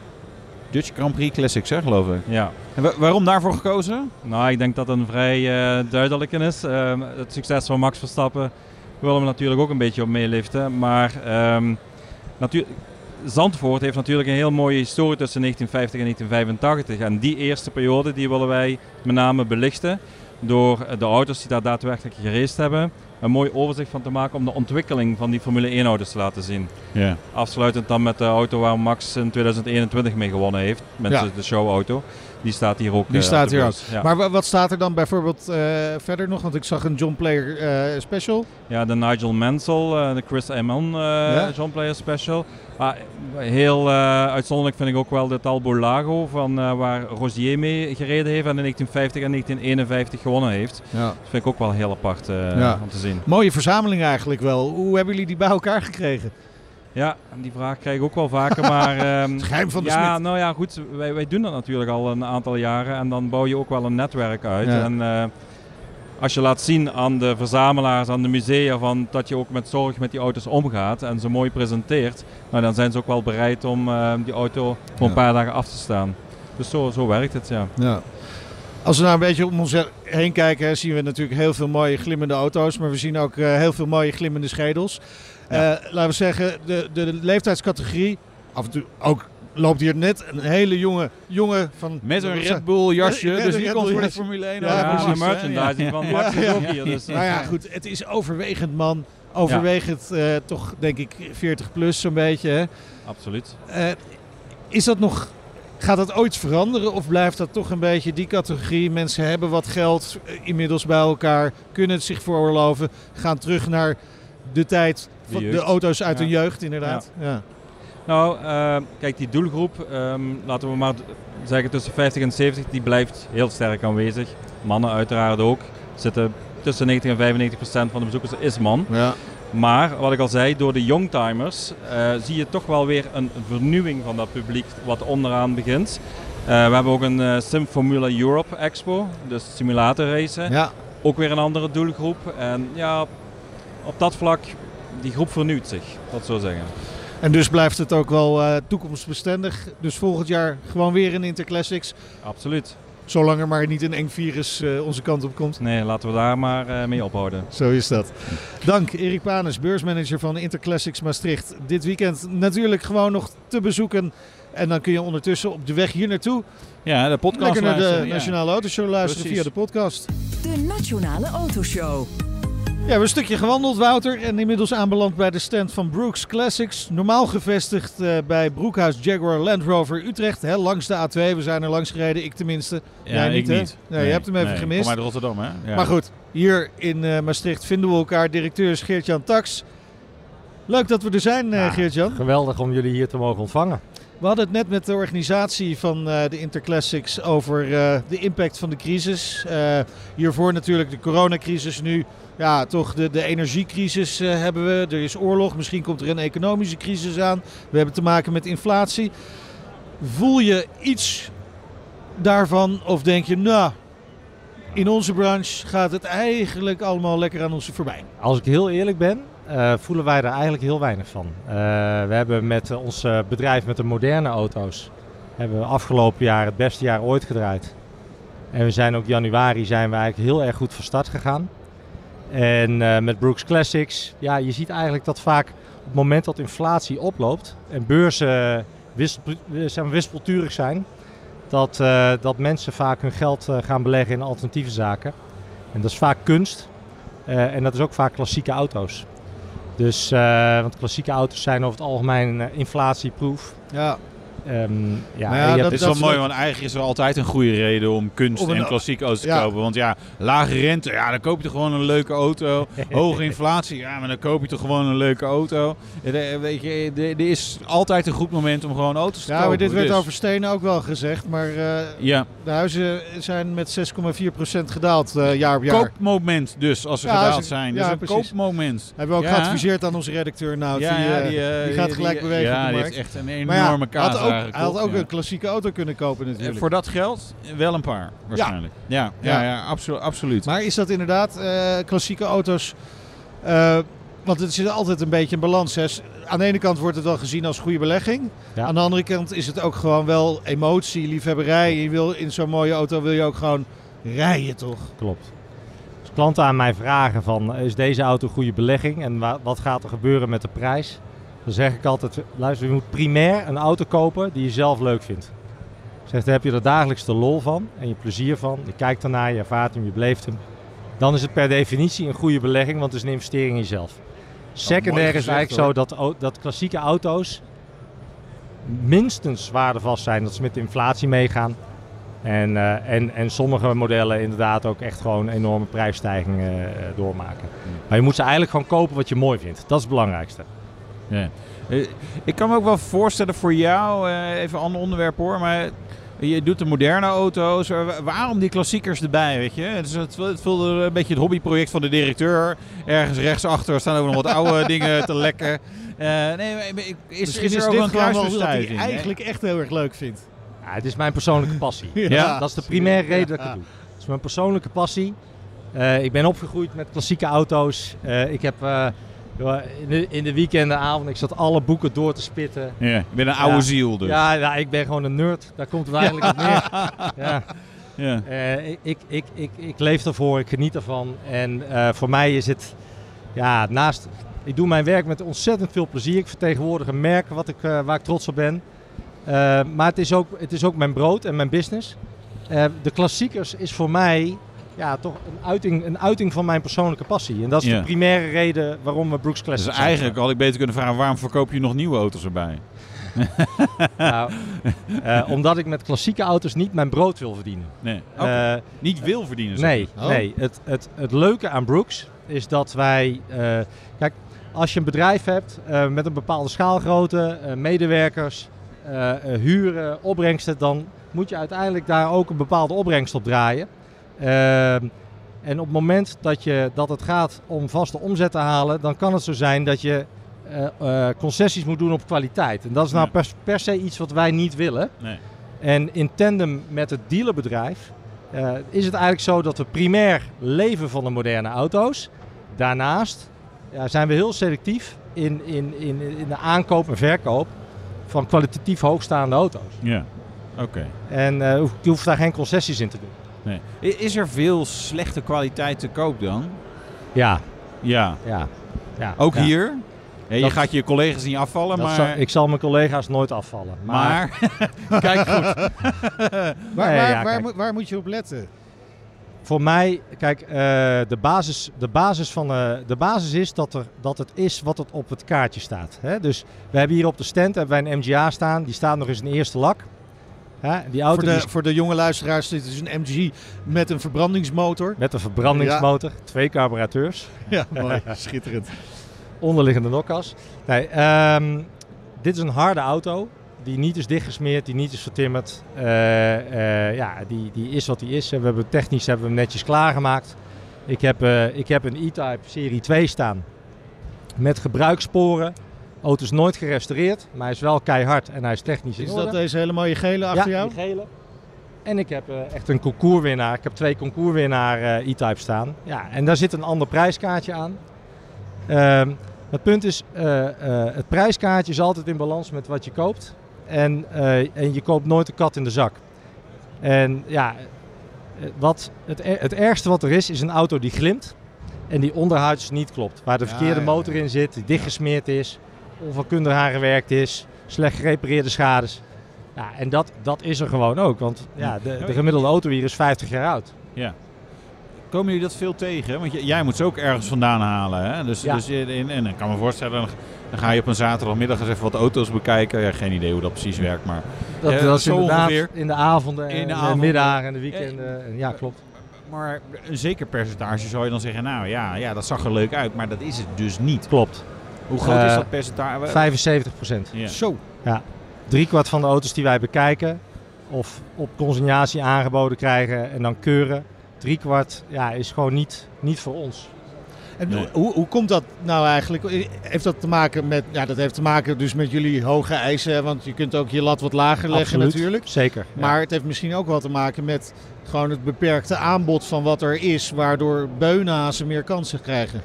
Dutch Grand Prix Classics, hè, geloof ik. Ja. En wa- waarom daarvoor gekozen? Nou, ik denk dat een vrij eh duidelijke is. Ehm, het succes van Max Verstappen willen we natuurlijk ook een beetje op meeliften. Maar ehm, natuur- Zandvoort heeft natuurlijk een heel mooie historie tussen 1950 en 1985. En die eerste periode die willen wij met name belichten door de auto's die daar daadwerkelijk geraced hebben. Een mooi overzicht van te maken om de ontwikkeling van die Formule 1 auto's te laten zien. Ja. Afsluitend dan met de auto waar Max in 2021 mee gewonnen heeft. Met Ja. de showauto. Die staat hier ook. Die eh, staat hier ook. Ja. Maar wa- wat staat er dan bijvoorbeeld eh, verder nog? Want ik zag een John Player eh, special. Ja, de Nigel Mansell, de Chris Amon eh John Player Special. Maar heel eh, uitzonderlijk vind ik ook wel de Talbot Lago, van, waar Rosier mee gereden heeft en in 1950 en 1951 gewonnen heeft. Ja. Dat vind ik ook wel heel apart Ja. om te zien. Mooie verzameling eigenlijk wel. Hoe hebben jullie die bij elkaar gekregen? Ja, die vraag krijg ik ook wel vaker, maar... ehm, Het geheim van de Ja, nou ja, goed. Wij, wij doen dat natuurlijk al een aantal jaren en dan bouw je ook wel een netwerk uit. Ja. En eh, als je laat zien aan de verzamelaars, aan de musea, van, dat je ook met zorg met die auto's omgaat en ze mooi presenteert, nou, dan zijn ze ook wel bereid om eh, die auto voor een Ja. paar dagen af te staan. Dus zo, zo werkt het, ja. Ja. Als we nou een beetje om ons heen kijken, hè, zien we natuurlijk heel veel mooie glimmende auto's. Maar we zien ook eh, heel veel mooie glimmende schedels. Eh, laten we zeggen, de, de leeftijdscategorie, af en toe ook loopt hier net een hele jonge jongen van... Met een Red Bull jasje, Met dus die Red komt voor de. Formule 1 Ja, precies. merchandising van Max hier, dus. Nou ja, goed, het is overwegend man. Overwegend eh, toch, denk ik, 40 plus zo'n beetje. Hè? Absoluut. Eh, is dat nog... Gaat dat ooit veranderen of blijft dat toch een beetje die categorie? Mensen hebben wat geld inmiddels bij elkaar, kunnen het zich veroorloven, gaan terug naar de tijd De van de, auto's uit hun jeugd, inderdaad. Ja. Nou, eh, kijk, die doelgroep, ehm, laten we maar zeggen tussen 50 en 70, die blijft heel sterk aanwezig. Mannen uiteraard ook. Zitten tussen 90 en 95 procent van de bezoekers is man. Ja. Maar wat ik al zei, door de youngtimers eh zie je toch wel weer een vernieuwing van dat publiek wat onderaan begint. Eh, we hebben ook een eh, Sim Formula Europe Expo, dus simulatorracen. Ja. Ook weer een andere doelgroep. En ja, op dat vlak, die groep vernieuwt zich, dat zo zeggen. En dus blijft het ook wel eh, toekomstbestendig. Dus volgend jaar gewoon weer een Interclassics. Absoluut. Zolang er maar niet een eng virus eh, onze kant op komt. Nee, laten we daar maar eh, mee ophouden. Zo is dat. Dank Erik Panes, beursmanager van Interclassics Maastricht. Dit weekend natuurlijk gewoon nog te bezoeken. En dan kun je ondertussen op de weg hier naartoe... Ja, de podcast Lekker naar de luisteren, ja. Nationale Autoshow luisteren Precies. via de podcast. De Nationale Autoshow. Ja, we hebben een stukje gewandeld, Wouter. En inmiddels aanbeland bij de stand van Brooks Classics. Normaal gevestigd eh, bij Broekhuis Jaguar Land Rover Utrecht. Hè, langs de A2. We zijn er langs gereden, ik tenminste. Ja, Jij ik hè? niet. Nee, Nee, je hebt hem even nee, gemist. kom uit Rotterdam, hè? Ja. Maar goed, hier in eh, Maastricht vinden we elkaar. Directeur is Geert-Jan Tax. Leuk dat we er zijn, eh, Geert-Jan. Geweldig om jullie hier te mogen ontvangen. We hadden het net met de organisatie van eh, de Interclassics over eh, de impact van de crisis. Eh, hiervoor natuurlijk de coronacrisis nu. Ja, toch de, de energiecrisis hebben we. Er is oorlog. Misschien komt er een economische crisis aan. We hebben te maken met inflatie. Voel je iets daarvan of denk je, nou, in onze branche gaat het eigenlijk allemaal lekker aan ons voorbij? Als ik heel eerlijk ben, eh, voelen wij er eigenlijk heel weinig van. Eh, we hebben met eh, ons bedrijf met de moderne auto's hebben we afgelopen jaar het beste jaar ooit gedraaid. En we zijn ook januari zijn we eigenlijk heel erg goed van start gegaan. En met Brooks Classics, ja, je ziet eigenlijk dat vaak op het moment dat inflatie oploopt en beurzen wispelturig zijn, dat, dat mensen vaak hun geld gaan beleggen in alternatieve zaken. En dat is vaak kunst en dat is ook vaak klassieke auto's. Dus, eh, want klassieke auto's zijn over het algemeen eh, inflatieproof. Ja. Ehm, ja, het is wel mooi, want eigenlijk is er altijd een goede reden om kunst Om een- en klassieke auto's te ja. kopen. Want ja, lage rente, ja, dan koop je toch gewoon een leuke auto. Hoge inflatie, ja, maar dan koop je toch gewoon een leuke auto. Ja, de- Weet je, er er is altijd een goed moment om gewoon auto's te Ja, kopen. maar dit werd dus. over stenen ook wel gezegd. Maar eh, Ja. de huizen zijn met 6,4% gedaald eh, jaar op jaar. Koopmoment dus, als ze Ja, gedaald als- zijn. ja, dus een precies. koopmoment. Hebben we ook Ja. geadviseerd aan onze redacteur. Nou, Ja, die, ja, eh, die, eh, die gaat gelijk die- bewegen ja, op de die heeft echt een ja, enorme kaas ook, Hij had ook ja. een klassieke auto kunnen kopen natuurlijk. Eh, Voor dat geld wel een paar, waarschijnlijk. Ja, ja, ja, absolu- absoluut. Maar is dat inderdaad, eh, klassieke auto's, eh, Want het is altijd een beetje een balans. Hè. Aan de ene kant wordt het wel gezien als goede belegging. Ja. Aan de andere kant is het ook gewoon wel emotie, liefhebberij. Je wil in zo'n mooie auto wil je ook gewoon rijden, toch? Klopt. Als klanten aan mij vragen van is deze auto een goede belegging en wa- wat gaat er gebeuren met de prijs? Dan zeg ik altijd, luister, je moet primair een auto kopen die je zelf leuk vindt. Zegt, daar heb je er dagelijks de lol van en je plezier van. Je kijkt ernaar, je ervaart hem, je beleeft hem. Dan is het per definitie een goede belegging, want het is een investering in jezelf. Secundair is eigenlijk zo dat, dat klassieke auto's minstens waardevast zijn dat ze met de inflatie meegaan. En, eh, en, en sommige modellen inderdaad ook echt gewoon enorme prijsstijgingen eh, doormaken. Maar je moet ze eigenlijk gewoon kopen wat je mooi vindt. Dat is het belangrijkste. Ja. Eh, Ik kan me ook wel voorstellen voor jou, eh, even een ander onderwerp hoor, maar je doet de moderne auto's. eh, wa- Waarom die klassiekers erbij, weet je? Het, is, het, het voelde een beetje het hobbyproject van de directeur. Ergens rechtsachter staan ook nog wat oude dingen te lekken. Eh, nee, maar is, Misschien is is er ook dit een gewoon hè? eigenlijk echt heel erg leuk vindt. Ja, het is mijn persoonlijke passie. Ja. Dat is de primaire reden dat ik het doe. Het is mijn persoonlijke passie. Eh, ik ben opgegroeid met klassieke auto's. Eh, ik heb eh, in, de, in de weekendenavond, ik zat alle boeken door te spitten. Ja, je bent een oude ziel dus. Ja, ja, ik ben gewoon een nerd. Daar komt het eigenlijk op neer. Ja. Ja. Eh, ik, ik, ik, ik, ik leef ervoor, ik geniet ervan. En eh, voor mij is het, ja, naast, ik doe mijn werk met ontzettend veel plezier. Ik vertegenwoordig een merk wat ik, eh, waar ik trots op ben. Maar het is, ook, het is ook mijn brood en mijn business. De klassiekers is voor mij ja, toch een uiting, een uiting van mijn persoonlijke passie. En dat is Ja. de primaire reden waarom we Brooks Classics Dus eigenlijk had ik beter kunnen vragen, waarom verkoop je nog nieuwe auto's erbij? Nou, eh, omdat ik met klassieke auto's niet mijn brood wil verdienen. Nee. Eh. Niet wil verdienen, zeg Nee. Oh. nee. Het, het, het leuke aan Brooks is dat wij... eh, kijk, als je een bedrijf hebt met een bepaalde schaalgrootte, medewerkers, huren, opbrengsten... dan moet je uiteindelijk daar ook een bepaalde opbrengst op draaien. Ehm, en op het moment dat, je, dat het gaat om vaste omzet te halen... dan kan het zo zijn dat je eh, eh, concessies moet doen op kwaliteit. En dat is nou per, per se iets wat wij niet willen. Nee. En in tandem met het dealerbedrijf eh, is het eigenlijk zo dat we primair leven van de moderne auto's. Daarnaast ja, zijn we heel selectief in, in, in, in de aankoop en verkoop van kwalitatief hoogstaande auto's. Ja, oké. En je hoeft daar geen concessies in te doen. Nee. Is er veel slechte kwaliteit te koop dan? Ja. Ja. Ja. ja. Ook Ja. hier? Ja, je Dat- gaat je collega's niet afvallen, maar... zal- ik zal mijn collega's nooit afvallen. Maar, Maar- kijk goed. Waar, Nee, waar, ja, waar, kijk. moet- waar moet je op letten? Voor mij, kijk, eh, de, basis, de, basis van, eh, de basis is dat, er, dat het is wat het op het kaartje staat. Hè? Dus we hebben hier op de stand hebben wij een MGA staan. Die staat nog eens in eerste lak. Hè? Die auto Voor de, die is voor de jonge luisteraars, dit is een MG met een verbrandingsmotor. met een verbrandingsmotor, twee carburateurs. Ja, mooi. Schitterend. Onderliggende nokkas. Nee, ehm, dit is een harde auto. Die niet is dichtgesmeerd, die niet is vertimmerd. Eh, eh, ja, die, die is wat die is. We hebben technisch hebben we hem netjes klaargemaakt. Ik heb, eh, ik heb een E-Type serie 2 staan. Met gebruikssporen. Auto is nooit gerestaureerd, maar hij is wel keihard en hij is technisch in Is orde. dat deze hele mooie gele achter ja, jou? die gele. En ik heb eh, echt een concourwinnaar. Ik heb twee concourwinnaar eh, E-Type staan. Ja, en daar zit een ander prijskaartje aan. Ehm, het punt is, eh, het prijskaartje is altijd in balans met wat je koopt. En, en je koopt nooit een kat in de zak. En ja, wat het, er- het ergste wat er is, is een auto die glimt. En die onderhuids niet klopt. Waar de Ja, verkeerde ja, motor in zit, die dichtgesmeerd is. Onvakkundig aangewerkt is. Slecht gerepareerde schades. Ja, en dat, dat is er gewoon ook. Want ja, de, de gemiddelde auto hier is 50 jaar oud. Ja. Komen jullie dat veel tegen? Want jij moet ze ook ergens vandaan halen. Hè? Dus, Ja. dus in, en ik kan me voorstellen, dan, ga je op een zaterdagmiddag eens even wat auto's bekijken. Ja, geen idee hoe dat precies werkt, maar Dat, eh, dat is inderdaad ongeveer. in de avonden en In de de, avonden. middagen en de weekenden. En ja, klopt. Maar een zeker percentage zou je dan zeggen, nou ja, ja, dat zag er leuk uit, maar dat is het dus niet. Klopt. Hoe groot is Eh, dat percentage? 75 procent. Ja. Zo. Ja. Driekwart van de auto's die wij bekijken of op consignatie aangeboden krijgen en dan keuren. Driekwart ja, is gewoon niet, niet voor ons. En Nee. hoe, hoe komt dat nou eigenlijk? Heeft dat te maken met, ja, dat heeft te maken dus met jullie hoge eisen, want je kunt ook je lat wat lager leggen Absoluut. natuurlijk. Zeker. ja. Maar het heeft misschien ook wel te maken met gewoon het beperkte aanbod van wat er is, waardoor beunhazen meer kansen krijgen.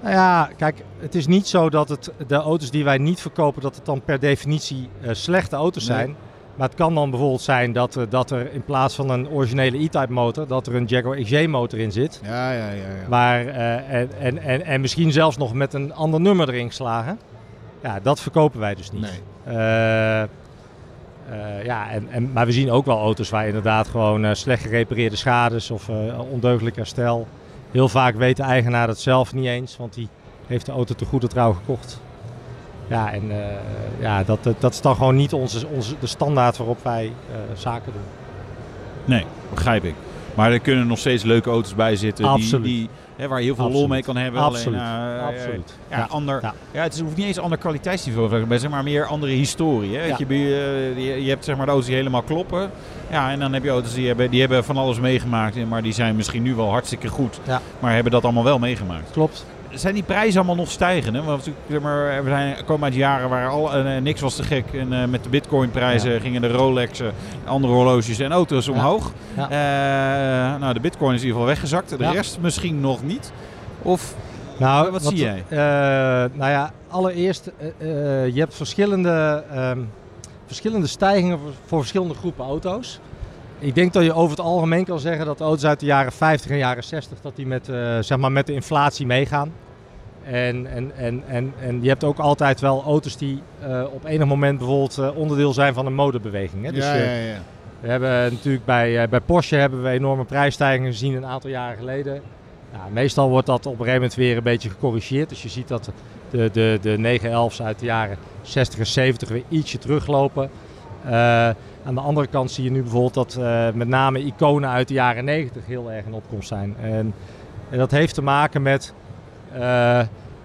Nou ja, kijk, het is niet zo dat het, de auto's die wij niet verkopen, dat het dan per definitie uh, slechte auto's Nee. zijn. Maar het kan dan bijvoorbeeld zijn dat, er- dat er in plaats van een originele E-Type motor, dat er een Jaguar XJ motor in zit. Ja, ja, ja. ja. Waar, eh, en, en, en, en misschien zelfs nog met een ander nummer erin geslagen. Ja, dat verkopen wij dus niet. Nee. Eh, eh, ja, en, en, maar we zien ook wel auto's waar inderdaad gewoon eh, slecht gerepareerde schades of eh, ondeugdelijk herstel. Heel vaak weet de eigenaar het zelf niet eens, want die heeft de auto te goede trouw gekocht. Ja, en eh, ja, dat, dat, is dan gewoon niet onze, onze, de standaard waarop wij eh, zaken doen. Nee, begrijp ik. Maar er kunnen nog steeds leuke auto's bij zitten die, Absoluut. die, hè, waar je heel veel lol mee kan hebben. Absoluut. Alleen, eh, Absoluut. Ja, Ja. Ander, ja. Het is- hoeft niet eens ander kwaliteitsniveau te zijn, maar meer andere historie. Hè? Ja. Je, je, hebt zeg maar de auto's die helemaal kloppen. Ja, en dan heb je auto's die hebben, die hebben van alles meegemaakt. Maar die zijn misschien nu wel hartstikke goed. Maar hebben dat allemaal wel meegemaakt. Klopt. Zijn die prijzen allemaal nog stijgende? Want natuurlijk, zeg maar, we zijn, komen uit jaren waar al, eh, niks was te gek. En eh, met de bitcoinprijzen Ja. gingen de Rolexen, andere horloges en auto's omhoog. Ja. Eh, nou, de bitcoin is in ieder geval weggezakt. De rest misschien nog niet. Of Nou, wat, zie jij? nou ja, allereerst, je hebt verschillende, ehm, verschillende stijgingen voor, voor verschillende groepen auto's. Ik denk dat je over het algemeen kan zeggen dat auto's uit de jaren 50 en jaren 60 dat die met, zeg maar met de inflatie meegaan. En, en, en, en, en je hebt ook altijd wel auto's die eh, op enig moment bijvoorbeeld eh, onderdeel zijn van een modebeweging. Hè? Dus, ja, eh, ja, ja. we hebben natuurlijk bij, bij Porsche hebben we enorme prijsstijgingen gezien een aantal jaren geleden. Ja, meestal wordt dat op een gegeven moment weer een beetje gecorrigeerd. Dus je ziet dat de, de, de 911's uit de jaren 60 en 70 weer ietsje teruglopen. Aan de andere kant zie je nu bijvoorbeeld dat met name iconen uit de jaren 90 heel erg in opkomst zijn. En, en dat heeft te maken met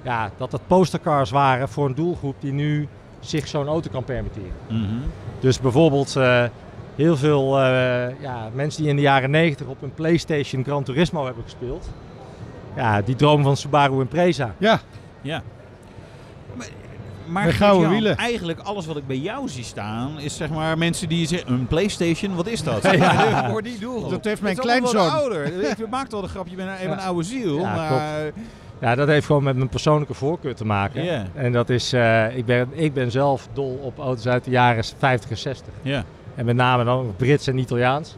ja, dat het postercars waren voor een doelgroep die nu zich zo'n auto kan permitteren. Mhm. Dus bijvoorbeeld eh, heel veel eh, ja, mensen die in de jaren 90 op een PlayStation Gran Turismo hebben gespeeld. Ja, die dromen van Subaru Impreza. Ja. Ja. Maar, maar Met gouden Gert-Jan, wielen. eigenlijk alles wat ik bij jou zie staan, is zeg maar mensen die zeggen, een Playstation, wat is dat? Ja. Voor die doelgroep. Dat heeft mijn kleinzoon. ouder. Ik maak wel een grapje, je bent een, even Ja. een oude ziel. Ja, maar, Ja, dat heeft gewoon met mijn persoonlijke voorkeur te maken. Ja. En dat is, eh, ik, ben, ik ben zelf dol op auto's uit de jaren 50 en 60. Ja. En met name dan Brits en Italiaans.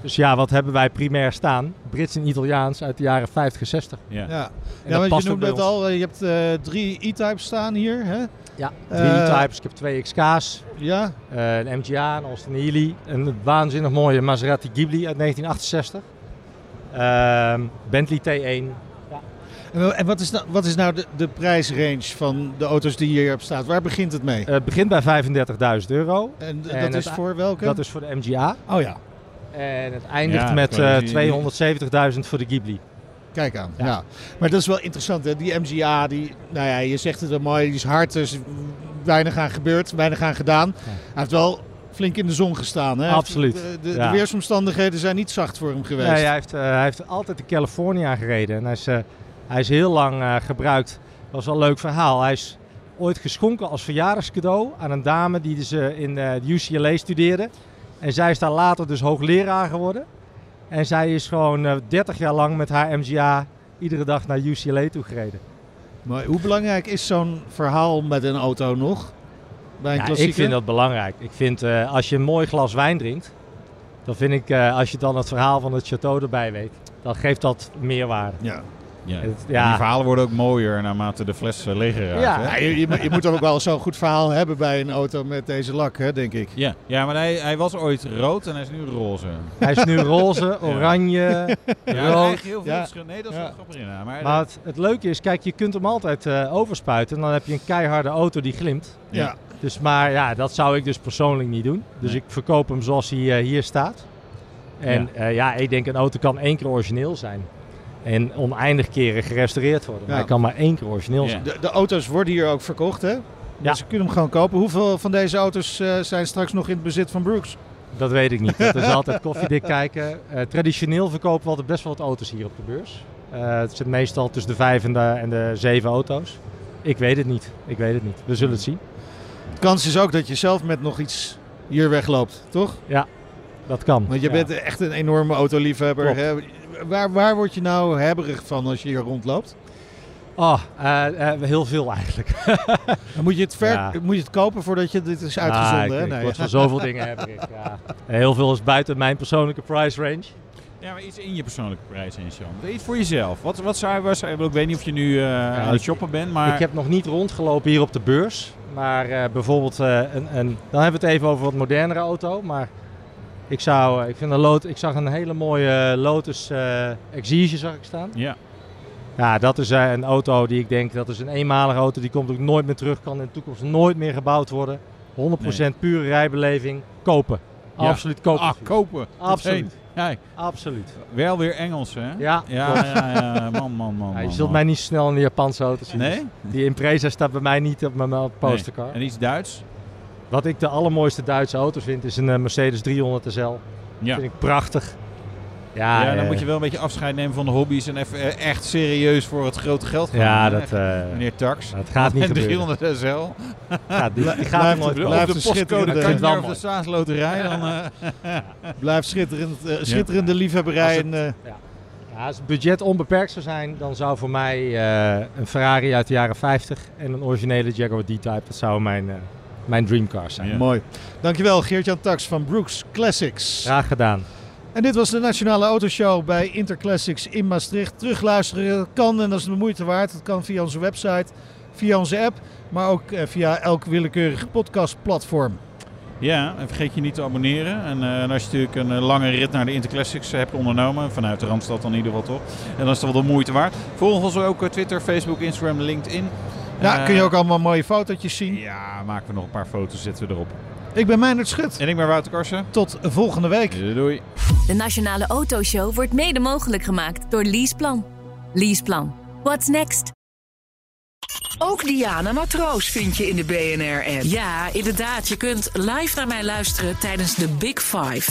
Dus ja, wat hebben wij primair staan? Brits en Italiaans uit de jaren 50 en 60. Ja. Ja, En ja dat want past je bij het al, eh, je hebt eh, drie E-types staan hier. Hè? Ja, drie Eh, types. Ik heb twee XK's. Ja, Eh, een MGA, een Austin Healey, een waanzinnig mooie Maserati Ghibli uit 1968. Ehm, Bentley T1. En, en wat is nou, wat is nou de, de prijsrange van de auto's die hier op staat? Waar begint het mee? Eh, Het begint bij 35.000 euro. En, en dat is het- voor welke? Dat is voor de MGA. Oh ja, En het eindigt Ja, met dat eh, is die- 270.000 voor de Ghibli. kijk aan. Ja. Ja. Maar dat is wel interessant. Hè? Die MGA, die, nou ja, je zegt het wel mooi, die is hard, er is weinig aan gebeurd, weinig aan gedaan. Hij heeft wel flink in de zon gestaan. Hè? Absoluut, De, de, de ja. weersomstandigheden zijn niet zacht voor hem geweest. Nee, hij, heeft, eh, hij heeft altijd de California gereden. En hij is, eh, hij is heel lang eh, gebruikt. Dat was wel een leuk verhaal. Hij is ooit geschonken als verjaardagscadeau aan een dame die dus eh, in eh, de UCLA studeerde. En zij is daar later dus hoogleraar geworden. En zij is gewoon eh, 30 jaar lang met haar MGA iedere dag naar UCLA toe gereden. Maar hoe belangrijk is zo'n verhaal met een auto nog? Bij een Ja, ik vind dat belangrijk. Ik vind als je een mooi glas wijn drinkt, dan vind ik als je dan het verhaal van het château erbij weet, dan geeft dat meerwaarde. Ja. Ja. Het- En ja. Die verhalen worden ook mooier naarmate de fles eh, leger raakt. Ja. hè? Ja, je, je, moet- je moet ook wel zo'n goed verhaal hebben bij een auto met deze lak, hè, denk ik. Ja, ja maar hij, hij was ooit rood en hij is nu roze. Hij is nu roze, oranje, Ja, rood. heel veel Ja. verschil. Nee, dat is Ja. wel grappig in. Maar, Maar het, het leuke is, kijk, je kunt hem altijd eh, overspuiten. En dan heb je een keiharde auto die glimt. Ja. Dus, maar ja, dat zou ik dus persoonlijk niet doen. Dus Nee. ik verkoop hem zoals hij eh, hier staat. En ja. ja, ik denk een auto kan één keer origineel zijn. En oneindig keren gerestaureerd worden. Maar hij kan maar één keer origineel Ja. zijn. De, de auto's worden hier ook verkocht, hè? Ja. Dus je kunt hem gewoon kopen. Hoeveel van deze auto's eh, zijn straks nog in het bezit van Brooks? Dat weet ik niet. Dat is altijd koffiedik kijken. Eh, traditioneel verkopen we altijd best wel wat auto's hier op de beurs. Eh, het zit meestal tussen de vijf en de, en de zeven auto's. Ik weet het niet. Ik weet het niet. We zullen het zien. De kans is ook dat je zelf met nog iets hier wegloopt, toch? Ja, dat kan. Want je Ja. bent echt een enorme autoliefhebber. Hè? Waar, waar word je nou hebberig van als je hier rondloopt? Oh, uh, uh, heel veel eigenlijk. Dan moet je, het ver, ja. moet je het kopen voordat je dit is uitgezonden. Ah, ik, hè? Nee. Ik van zoveel dingen heb ik. Ja. Heel veel is buiten mijn persoonlijke price range. Ja, maar iets in je persoonlijke prijs in, Sean. Iets voor jezelf. Wat, wat zou je, was, ik weet niet of je nu uh, ja, aan het shoppen bent, maar... Ik heb nog niet rondgelopen hier op de beurs. Maar uh, bijvoorbeeld, uh, een, een, dan hebben we het even over wat modernere auto. Maar ik, zou, ik, vind een Lotus, ik zag een hele mooie Lotus Exige zag ik staan. Ja. Ja, dat is een auto die ik denk, dat is een eenmalige auto. Die komt ook nooit meer terug, kan in de toekomst nooit meer gebouwd worden. 100% nee. pure rijbeleving. Kopen. Ja. Absoluut kopen. Ah, kopen. Absoluut. Ja. Absoluut. Wel weer Engels, hè? Ja. Ja, ja, ja, man, man, man. Ja, je zult man. mij niet snel in de Japanse auto zien. Nee? Die Impreza staat bij mij niet op mijn postercar. Nee. En iets Duits? Wat ik de allermooiste Duitse auto vind, is een Mercedes 300 SL. Ja. vind ik prachtig. Ja, ja dan uh, moet je wel een beetje afscheid nemen van de hobby's en even echt serieus voor het grote geld gaan. Ja, dat, uh, meneer Tax. Dat gaat niet en gebeuren. 300 SL. Ja, die, die gaat blijft, nooit blijft de postcode kan je op de staatsloterij. Dan, uh, blijft schitterend, schitterende liefhebberij. Het, en. Ja, als het budget onbeperkt zou zijn, dan zou voor mij een Ferrari uit de jaren 50 en een originele Jaguar D-Type, dat zou mijn, mijn dreamcar zijn. Mooi. Dankjewel Geert-Jan Tax van Brooks Classics. Graag gedaan. En dit was de Nationale Autoshow bij Interclassics in Maastricht. Terugluisteren kan en dat is de moeite waard. Dat kan via onze website, via onze app, maar ook via elk willekeurig podcastplatform. Ja, en vergeet je niet te abonneren. En, uh, en als je natuurlijk een uh, lange rit naar de Interclassics hebt ondernomen, vanuit de Randstad dan in ieder geval toch, en dan is dat wel de moeite waard. Volg ons ook Twitter, Facebook, Instagram, LinkedIn. Ja, kun je ook allemaal mooie fotootjes zien. Ja, maken we nog een paar foto's, zetten we erop. Ik ben Meijnerd Schut. En ik ben Wouter Karsen. Tot volgende week. Doei, doei. De Nationale Autoshow wordt mede mogelijk gemaakt door Leaseplan. Leaseplan. What's next? Ook Diana Matroos vind je in de BNR-app. Ja, inderdaad. Je kunt live naar mij luisteren tijdens de Big Five.